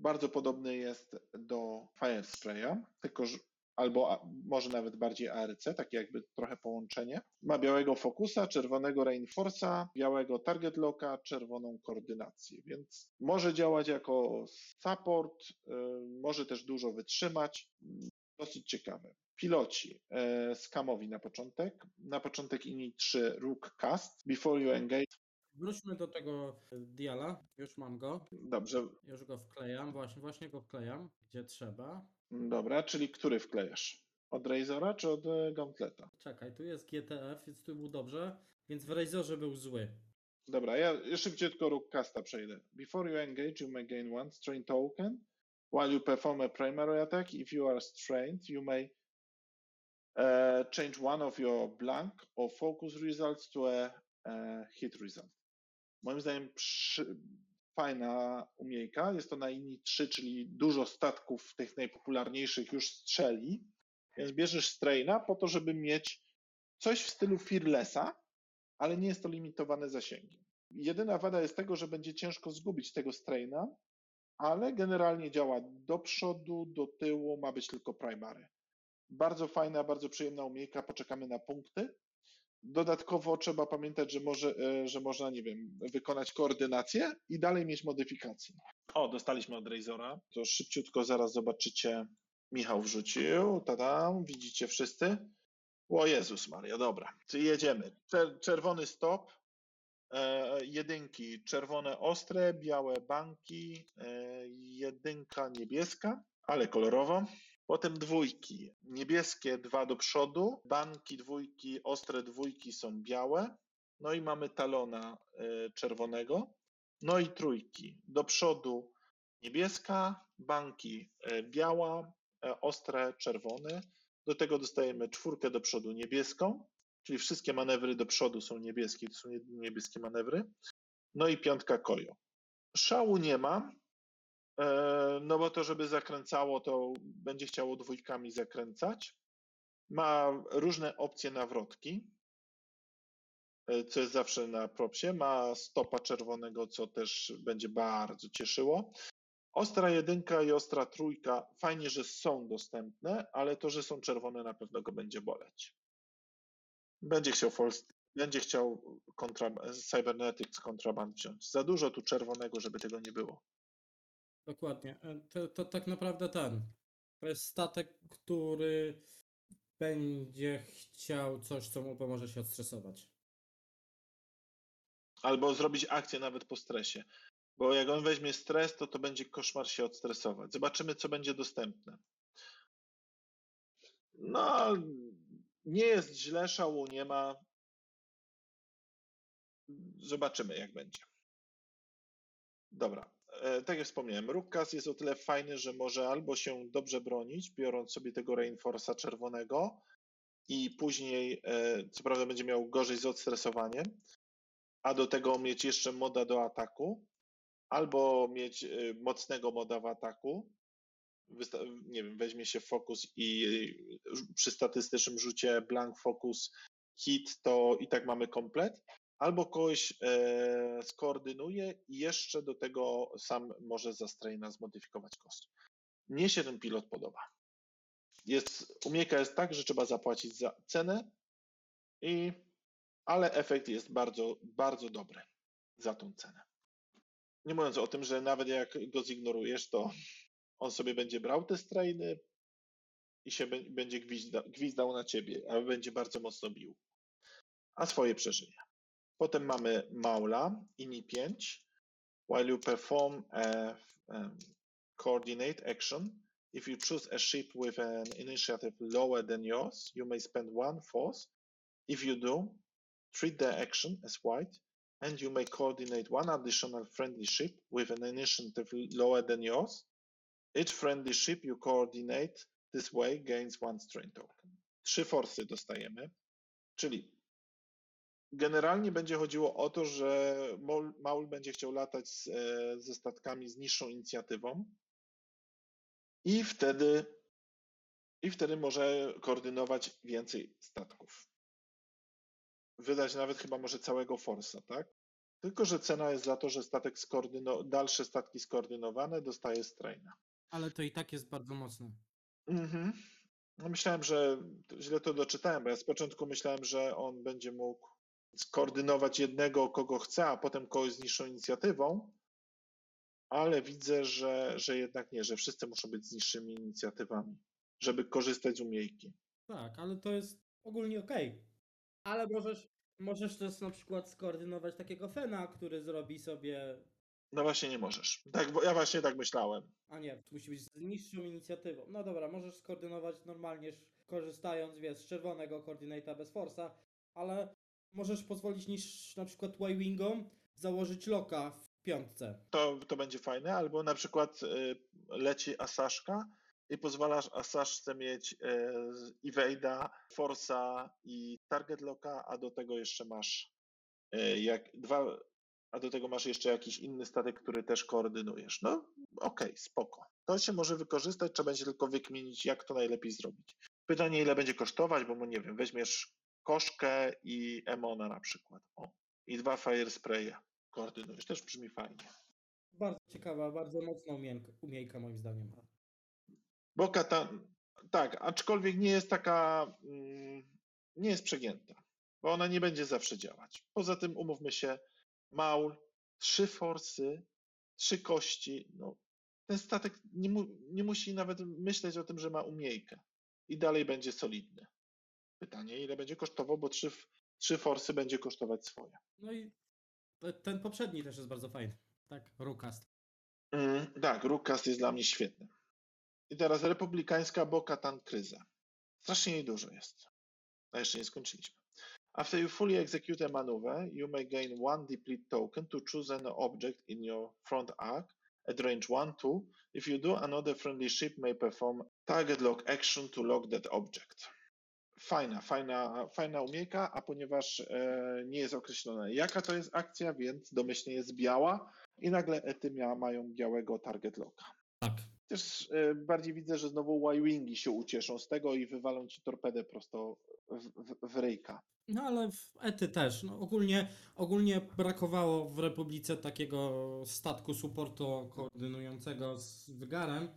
Bardzo podobny jest do Fire Spraya, tylko albo może nawet bardziej ARC, takie jakby trochę połączenie. Ma białego fokusa, czerwonego reinforce'a, białego target locka, czerwoną koordynację, więc może działać jako support, y, może też dużo wytrzymać. Dosyć ciekawe. Piloci. E, skamowi na początek. Na początek INI 3 Rook Cast. Before you engage. Wróćmy do tego diala. Już mam go. Dobrze, Już go wklejam. Właśnie, właśnie go wklejam, gdzie trzeba. dobra, czyli który wklejasz? Od Razora czy od e, Gauntleta? Czekaj, tu jest GTF, więc tu był dobrze. Więc w Razorze był zły. Dobra, ja szybciutko Rook Casta przejdę. Before you engage, you may gain one strain token. While you perform a primary attack, if you are strained, you may uh, change one of your blank or focus results to a uh, hit result. Moim zdaniem przy, fajna umiejka. Jest to na linii 3, czyli dużo statków tych najpopularniejszych już strzeli. Więc bierzesz straina po to, żeby mieć coś w stylu Fearlessa, ale nie jest to limitowane zasięgiem. Jedyna wada jest tego, że będzie ciężko zgubić tego straina, ale generalnie działa do przodu, do tyłu, ma być tylko primary. Bardzo fajna, bardzo przyjemna umiejka, poczekamy na punkty. Dodatkowo trzeba pamiętać, że, może, e, że można, nie wiem, wykonać koordynację i dalej mieć modyfikacje. O, dostaliśmy od Razora. To szybciutko zaraz zobaczycie. Michał wrzucił. Tadam, widzicie wszyscy? O Jezus Maria, dobra. Czyli jedziemy. Czerwony stop, e, jedynki czerwone ostre, białe banki, e, jedynka niebieska, ale kolorowo. Potem dwójki. Niebieskie dwa do przodu, banki dwójki, ostre dwójki są białe. No i mamy talona y, czerwonego. No i trójki. Do przodu niebieska, banki y, biała, y, ostre czerwone. Do tego dostajemy czwórkę do przodu niebieską, czyli wszystkie manewry do przodu są niebieskie, to są niebieskie manewry. No i piątka kojo. Szału nie ma, E, no bo to, żeby zakręcało, to będzie chciało dwójkami zakręcać. Ma różne opcje nawrotki, e, co jest zawsze na propsie. Ma stopa czerwonego, co też będzie bardzo cieszyło. Ostra jedynka i ostra trójka, fajnie, że są dostępne, ale to, że są czerwone, na pewno go będzie boleć. Będzie chciał false, będzie chciał kontra, Cybernetics kontraband wziąć. Za dużo tu czerwonego, żeby tego nie było. Dokładnie. E, to, to tak naprawdę ten. To jest statek, który będzie chciał coś, co mu pomoże się odstresować. Albo zrobić akcję nawet po stresie. Bo jak on weźmie stres, to to będzie koszmar się odstresować. Zobaczymy, co będzie dostępne. No, nie jest źle, szału nie ma. Zobaczymy, jak będzie. Dobra. E, tak jak wspomniałem, Rukas jest o tyle fajny, że może albo się dobrze bronić, biorąc sobie tego Reinforce'a czerwonego i później, e, co prawda będzie miał gorzej z odstresowaniem, a do tego mieć jeszcze moda do ataku, albo mieć e, mocnego moda w ataku, nie wiem, weźmie się fokus i przy statystycznym rzucie blank focus hit, to i tak mamy komplet, albo kogoś e, skoordynuje i jeszcze do tego sam może za straina zmodyfikować koszt. Mnie się ten pilot podoba. Jest, umiejka jest tak, że trzeba zapłacić za cenę, i, ale efekt jest bardzo, bardzo dobry za tą cenę. Nie mówiąc o tym, że nawet jak go zignorujesz, to on sobie będzie brał te strainy i się będzie gwizda, gwizdał na ciebie, a będzie bardzo mocno bił. A swoje przeżyje. Potem mamy Maula, INI 5. While you perform a um, coordinate action, if you choose a ship with an initiative lower than yours, you may spend one force. If you do, treat the action as white, and you may coordinate one additional friendly ship with an initiative lower than yours. Each friendly ship you coordinate this way gains one strain token. Trzy forsy dostajemy, czyli Generalnie będzie chodziło o to, że Maul będzie chciał latać z, e, ze statkami z niższą inicjatywą i wtedy, i wtedy może koordynować więcej statków. Wydać nawet chyba może całego Forsa, tak? Tylko, że cena jest za to, że statek skoordyno- dalsze statki skoordynowane dostaje straina. Ale to i tak jest bardzo mocne. Mhm. No myślałem, że źle to doczytałem, bo ja z początku myślałem, że on będzie mógł skoordynować jednego, kogo chce, a potem kogoś z niższą inicjatywą, ale widzę, że, że jednak nie, że wszyscy muszą być z niższymi inicjatywami, żeby korzystać z umiejki. Tak, ale to jest ogólnie ok. Ale możesz, możesz też na przykład skoordynować takiego Fena, który zrobi sobie. No właśnie nie możesz. Tak, ja właśnie tak myślałem. A nie, musi być z niższą inicjatywą. No dobra, możesz skoordynować normalnie, korzystając wiesz, z czerwonego koordynata bez forsa, ale możesz pozwolić niż na przykład Y-Wingom założyć loka w piątce. To, to będzie fajne, albo na przykład y, leci Asaszka i pozwalasz Asaszce mieć y, Evade'a, Force'a i Target Locka, a do tego jeszcze masz y, jak dwa a do tego masz jeszcze jakiś inny statek, który też koordynujesz. No okej, spoko. To się może wykorzystać, trzeba będzie tylko wykminić, jak to najlepiej zrobić. Pytanie, ile będzie kosztować, bo nie wiem, weźmiesz koszkę i Emona na przykład. O, I dwa Fire Spraye koordynujesz, też brzmi fajnie. Bardzo ciekawa, bardzo mocna umiejka, umiejka moim zdaniem. Bo tak, aczkolwiek nie jest taka, mm, nie jest przegięta, bo ona nie będzie zawsze działać. Poza tym, umówmy się, maul, trzy forsy, trzy kości, no, ten statek nie, mu, nie musi nawet myśleć o tym, że ma umiejkę i dalej będzie solidny. Pytanie, ile będzie kosztował, bo trzy, trzy forsy będzie kosztować swoje. No i te- ten poprzedni też jest bardzo fajny. Tak, Rukast. Mm, tak, Rukast jest dla mnie świetny. I teraz republikańska Bo-Katan Kryza. Strasznie jej dużo jest. A jeszcze nie skończyliśmy. After you fully execute a maneuver, you may gain one deplete token to choose an object in your front arc at range 1-2. If you do, another friendly ship may perform target lock action to lock that object. Fajna, fajna, fajna umiejka, a ponieważ e, nie jest określone jaka to jest akcja, więc domyślnie jest biała i nagle ety mia, mają białego target locka. Tak. Też e, bardziej widzę, że znowu Y-Wingi się ucieszą z tego i wywalą ci torpedę prosto w, w, w. No ale w Ety też. No, ogólnie, ogólnie brakowało w Republice takiego statku supportu koordynującego z Wygarem.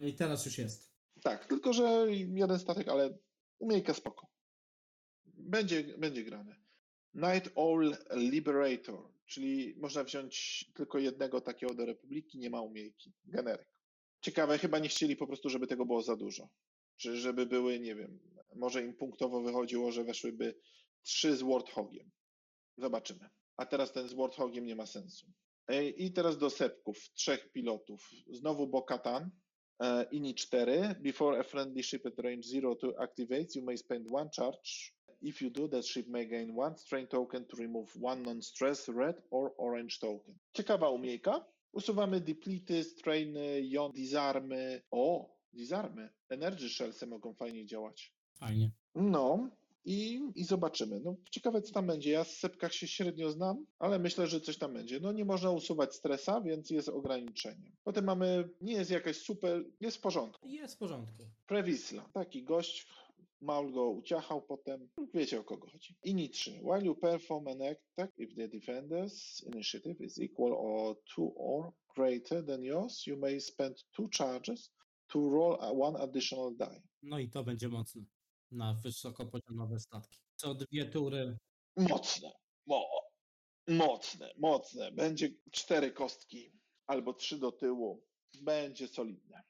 I teraz już jest. Tak, tylko że jeden statek, ale umiejka spoko. Będzie, będzie grane. Night Owl Liberator, czyli można wziąć tylko jednego takiego do Republiki, nie ma umiejki. Generyk. Ciekawe, chyba nie chcieli po prostu, żeby tego było za dużo. Czy żeby były, nie wiem, może im punktowo wychodziło, że weszłyby trzy z Warthogiem. Zobaczymy. A teraz ten z Warthogiem nie ma sensu. I teraz do sepków, trzech pilotów. Znowu Bo-Katan. Uh, INI 4. Before a friendly ship at range 0 to activate, you may spend one charge. If you do, that ship may gain one strain token to remove one non-stress red or orange token. Ciekawa umiejka. Usuwamy deplety, strainy, jon, disarmy. O, disarmy. Energy shellsy mogą fajnie działać. Fajnie. No i, i zobaczymy. No, ciekawe, co tam będzie. Ja z sepkach się średnio znam, ale myślę, że coś tam będzie. No nie można usuwać stresa, więc jest ograniczenie. Potem mamy, nie jest jakaś super, jest w porządku. Jest w porządku. Prewisla, taki gość, Maul go uciachał potem, wiecie o kogo chodzi. INI 3. While you perform an attack, if the defender's initiative is equal or two or greater than yours, you may spend two charges to roll one additional die. No i to będzie mocne na wysokopoziomowe statki. Co dwie tury. Mocne, mo, mocne, mocne. Będzie cztery kostki albo trzy do tyłu. Będzie solidne.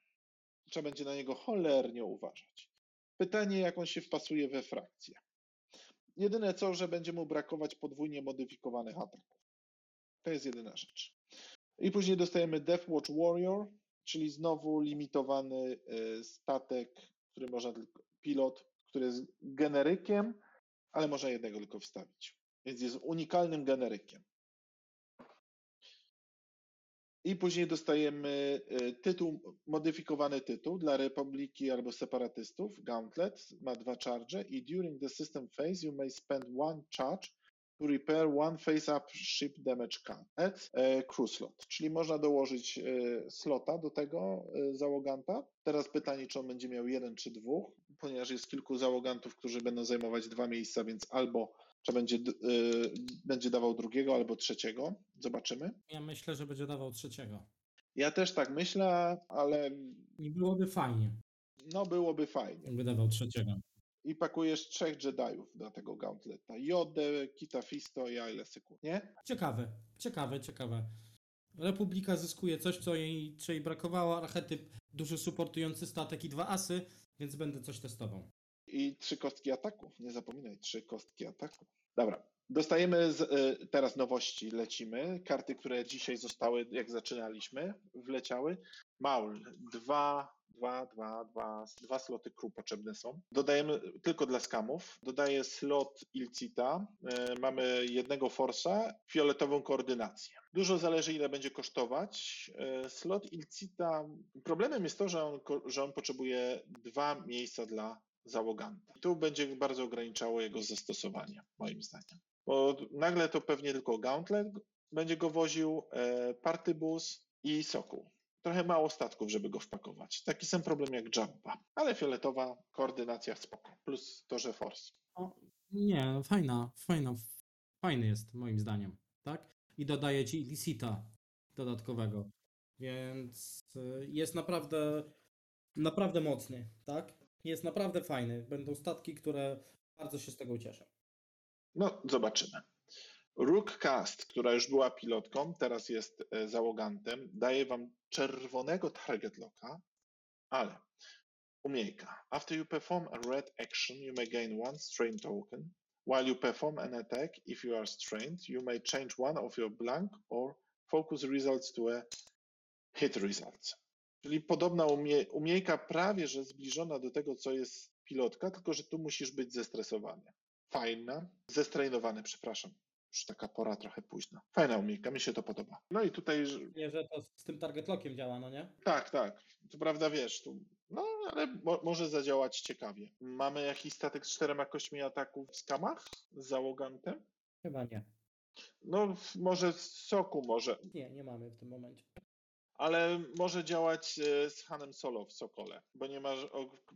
Trzeba będzie na niego cholernie uważać. Pytanie, jak on się wpasuje we frakcję. Jedyne co, że będzie mu brakować podwójnie modyfikowanych ataków. To jest jedyna rzecz. I później dostajemy Death Watch Warrior, czyli znowu limitowany y, statek, który można tylko, pilot, który jest generykiem, ale można jednego tylko wstawić. Więc jest unikalnym generykiem. I później dostajemy y, tytuł, modyfikowany tytuł dla Republiki albo separatystów, Gauntlet, ma dwa charge i during the system phase you may spend one charge to repair one face-up ship damage at e, crew slot. Czyli można dołożyć e, slota do tego e, załoganta. Teraz pytanie, czy on będzie miał jeden czy dwóch, ponieważ jest kilku załogantów, którzy będą zajmować dwa miejsca, więc albo trzeba będzie, e, będzie dawał drugiego albo trzeciego. Zobaczymy. Ja myślę, że będzie dawał trzeciego. Ja też tak myślę, ale I byłoby fajnie, no byłoby fajnie. jakby dawał trzeciego. I pakujesz trzech Jediów do tego gauntleta. Jodę, Kita Fisto i Aile nie? Ciekawe, ciekawe, ciekawe. Republika zyskuje coś, co jej, co jej brakowało. Archetyp, duży supportujący statek i dwa asy, więc będę coś testował. I trzy kostki ataku. Nie zapominaj, trzy kostki ataku. Dobra. Dostajemy z, y, teraz nowości, lecimy. Karty, które dzisiaj zostały, jak zaczynaliśmy, wleciały. Maul, dwa, dwa, dwa, dwa, dwa sloty crew potrzebne są. Dodajemy tylko dla skamów. Dodaję slot Ilcita. Y, mamy jednego forsa, fioletową koordynację. Dużo zależy, ile będzie kosztować. Y, Slot Ilcita, problemem jest to, że on, że on potrzebuje dwa miejsca dla załoganta. Tu będzie bardzo ograniczało jego zastosowanie, moim zdaniem. Bo nagle to pewnie tylko Gauntlet Będzie go woził e, Partybus i Sokół. Trochę mało statków, żeby go wpakować. Taki sam problem jak Jabba, ale fioletowa koordynacja spoko. Plus to, że Force. O, nie, fajna, fajna, fajny jest moim zdaniem, tak? I dodaje ci Illicita dodatkowego, więc y, jest naprawdę, naprawdę mocny, tak? Jest naprawdę fajny. Będą statki, które bardzo się z tego ucieszą. No, zobaczymy. Rook Cast, która już była pilotką, teraz jest e, załogantem, daje wam czerwonego target locka, ale umiejka. After you perform a red action, you may gain one strain token. While you perform an attack, if you are strained, you may change one of your blank or focus results to a hit result. Czyli podobna umie umiejka prawie, że zbliżona do tego, co jest pilotka, tylko że tu musisz być zestresowany. Fajna, zestrainowany, przepraszam. Już taka pora trochę późna. Fajna umiejka, mi się to podoba. No i tutaj, Nie, że to z tym target lockiem działa, no nie? tak, tak. Co prawda wiesz, tu, no ale mo może zadziałać ciekawie. Mamy jakiś statek z czterema kośćmi ataków w skamach z załogantem? Chyba nie. No, może z soku może, Nie, nie mamy w tym momencie. Ale może działać e, z Hanem Solo w Sokole, bo nie ma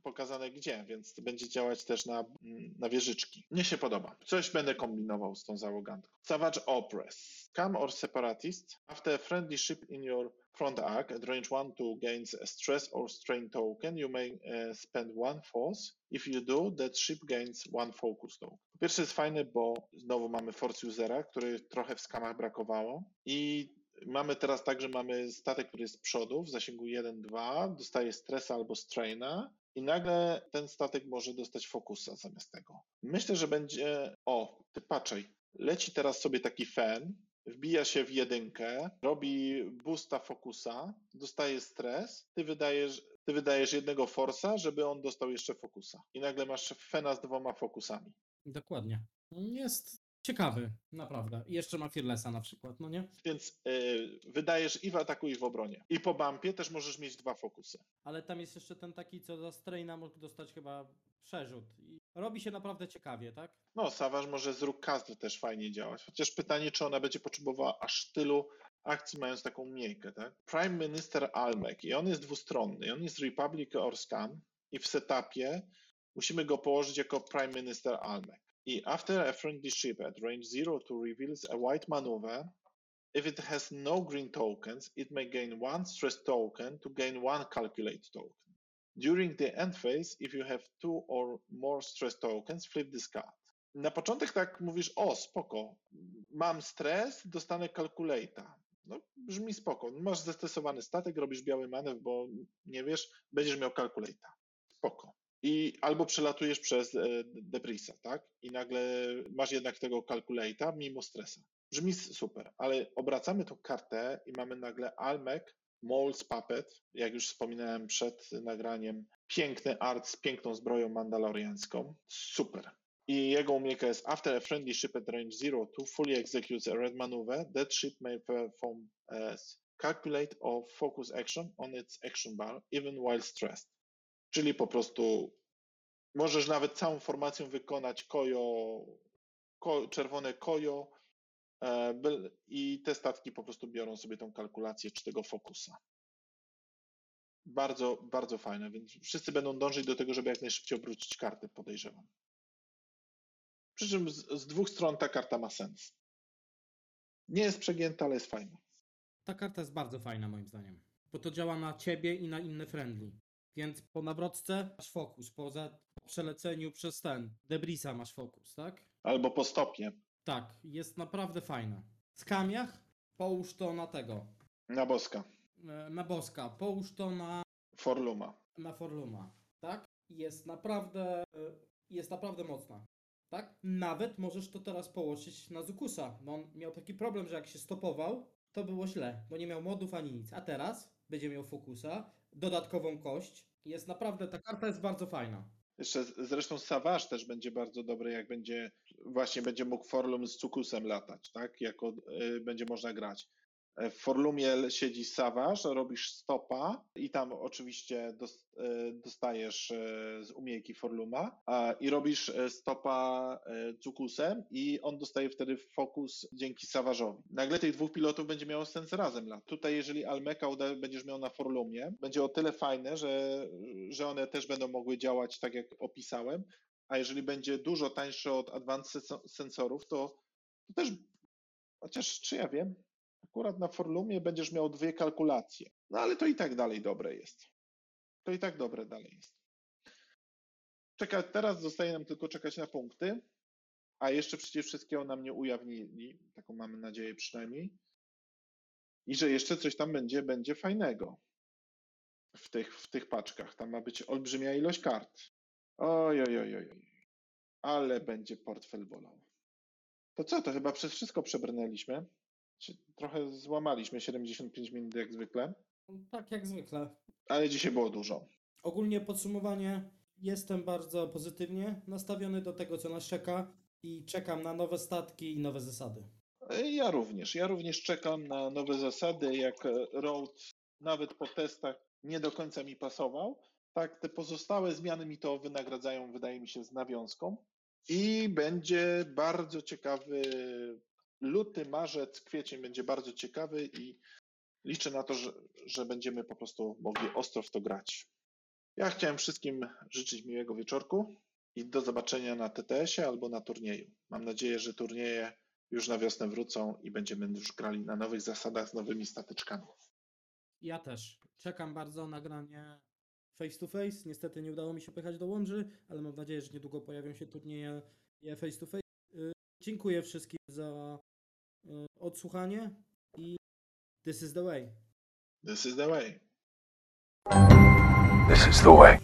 pokazane gdzie, więc będzie działać też na, mm, na wieżyczki. Mnie się podoba. Coś będę kombinował z tą załogantką. Savage Opress. Scam or Separatist. After friendly ship in your front arc at range 1 to gains a stress or strain token, you may e, spend one force. If you do, that ship gains one focus token. Po pierwsze jest fajne, bo znowu mamy force usera, który trochę w skamach brakowało i Mamy teraz tak, że mamy statek, który jest z przodu w zasięgu 1-2, dostaje stresa albo straina i nagle ten statek może dostać fokusa zamiast tego. Myślę, że będzie. O, ty patrzaj. Leci teraz sobie taki fan, wbija się w jedynkę, robi boosta fokusa, dostaje stres, ty wydajesz, ty wydajesz jednego forsa, żeby on dostał jeszcze fokusa. I nagle masz fena z dwoma fokusami. Dokładnie. Jest ciekawy, naprawdę. I jeszcze ma Fearlessa na przykład, no nie? Więc yy, wydajesz i w ataku, i w obronie. I po bumpie też możesz mieć dwa fokusy. Ale tam jest jeszcze ten taki, co za straina mógł dostać chyba przerzut. I robi się naprawdę ciekawie, tak? No, Savage może z róg też fajnie działać. Chociaż pytanie, czy ona będzie potrzebowała aż tylu akcji, mając taką miejkę, tak? Prime Minister Almec i on jest dwustronny. i On jest Republic or Scam i w setupie musimy go położyć jako Prime Minister Almec. I after a friendly ship at range 0 to reveals a white maneuver, if it has no green tokens, it may gain one stress token to gain one calculate token. During the end phase, if you have two or more stress tokens, flip this card. Na początek tak mówisz, o spoko, mam stres, dostanę calculate'a. No brzmi spoko, masz zestresowany statek, robisz biały manewr, bo nie wiesz, będziesz miał calculate'a. Spoko. I albo przelatujesz przez e, Debrisa, tak? I nagle masz jednak tego calculate'a mimo stresa. Brzmi super, ale obracamy tą kartę i mamy nagle Almec, Moles Puppet, jak już wspominałem przed nagraniem, piękny art z piękną zbroją mandaloriańską. Super. I jego umiejętność jest After a friendly ship at range 0 to fully executes a red maneuver, that ship may perform as calculate or focus action on its action bar, even while stressed. Czyli po prostu możesz nawet całą formacją wykonać kojo, ko, czerwone kojo e, i te statki po prostu biorą sobie tą kalkulację czy tego fokusa. Bardzo, bardzo fajne, więc wszyscy będą dążyć do tego, żeby jak najszybciej obrócić kartę, podejrzewam. Przy czym z, z dwóch stron ta karta ma sens. Nie jest przegięta, ale jest fajna. Ta karta jest bardzo fajna moim zdaniem. Bo to działa na ciebie i na inne friendly. Więc po nawrotce masz fokus. Po, za, po przeleceniu przez ten Debrisa masz fokus, tak? Albo po stopie Tak, jest naprawdę fajna. Z kamiach połóż to na tego. na boska, e, Na boska. Połóż to na, Forluma. na Forluma. Tak? Jest naprawdę. e, Jest naprawdę mocna. Tak? Nawet możesz to teraz położyć na Zukusa. Bo on miał taki problem, że jak się stopował, to było źle, bo nie miał modów ani nic. A teraz będzie miał fokusa, dodatkową kość. Jest naprawdę, ta karta jest bardzo fajna. Jeszcze zresztą Savage też będzie bardzo dobry, jak będzie właśnie będzie mógł Forlum z Cukusem latać, tak? Jako y, będzie można grać. W Forlumie siedzi Savage, robisz stopa i tam oczywiście e, dostajesz e, z umiejki Forluma i robisz e, stopa e, Cukusem i on dostaje wtedy fokus dzięki Savage'owi. Nagle tych dwóch pilotów będzie miało sens razem lat. Tutaj jeżeli Almeka będziesz miał na Forlumie, będzie o tyle fajne, że, że one też będą mogły działać tak jak opisałem, a jeżeli będzie dużo tańsze od Advanced Sen- Sensorów, to, to też, chociaż czy ja wiem, akurat na Forlumie będziesz miał dwie kalkulacje. No ale to i tak dalej dobre jest. To i tak dobre dalej jest. Czeka, teraz zostaje nam tylko czekać na punkty, a jeszcze przecież wszystkiego nam nie ujawnili, taką mamy nadzieję przynajmniej. I że jeszcze coś tam będzie, będzie fajnego w tych, w tych paczkach. Tam ma być olbrzymia ilość kart. Oj, oj, oj, oj. Ale będzie portfel bolał. To co, to chyba przez wszystko przebrnęliśmy. Czy Trochę złamaliśmy 75 minut jak zwykle, Tak jak zwykle. ale dzisiaj było dużo. Ogólnie podsumowanie, jestem bardzo pozytywnie nastawiony do tego, co nas czeka i czekam na nowe statki i nowe zasady. Ja również. Ja również czekam na nowe zasady. Jak e, Road nawet po testach nie do końca mi pasował, tak te pozostałe zmiany mi to wynagradzają, wydaje mi się, z nawiązką. I będzie bardzo ciekawy luty, marzec, kwiecień będzie bardzo ciekawy i liczę na to, że, że będziemy po prostu mogli ostro w to grać. Ja chciałem wszystkim życzyć miłego wieczorku i do zobaczenia na TTS-ie albo na turnieju. Mam nadzieję, że turnieje już na wiosnę wrócą i będziemy już grali na nowych zasadach z nowymi statyczkami. Ja też. Czekam bardzo na granie face to face. Niestety nie udało mi się pojechać do Łomży, ale mam nadzieję, że niedługo pojawią się turnieje face to face. Y, Dziękuję wszystkim za odsłuchanie i this is the way. This is the way. This is the way.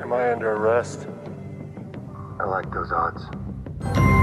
Am I under arrest? I like those odds.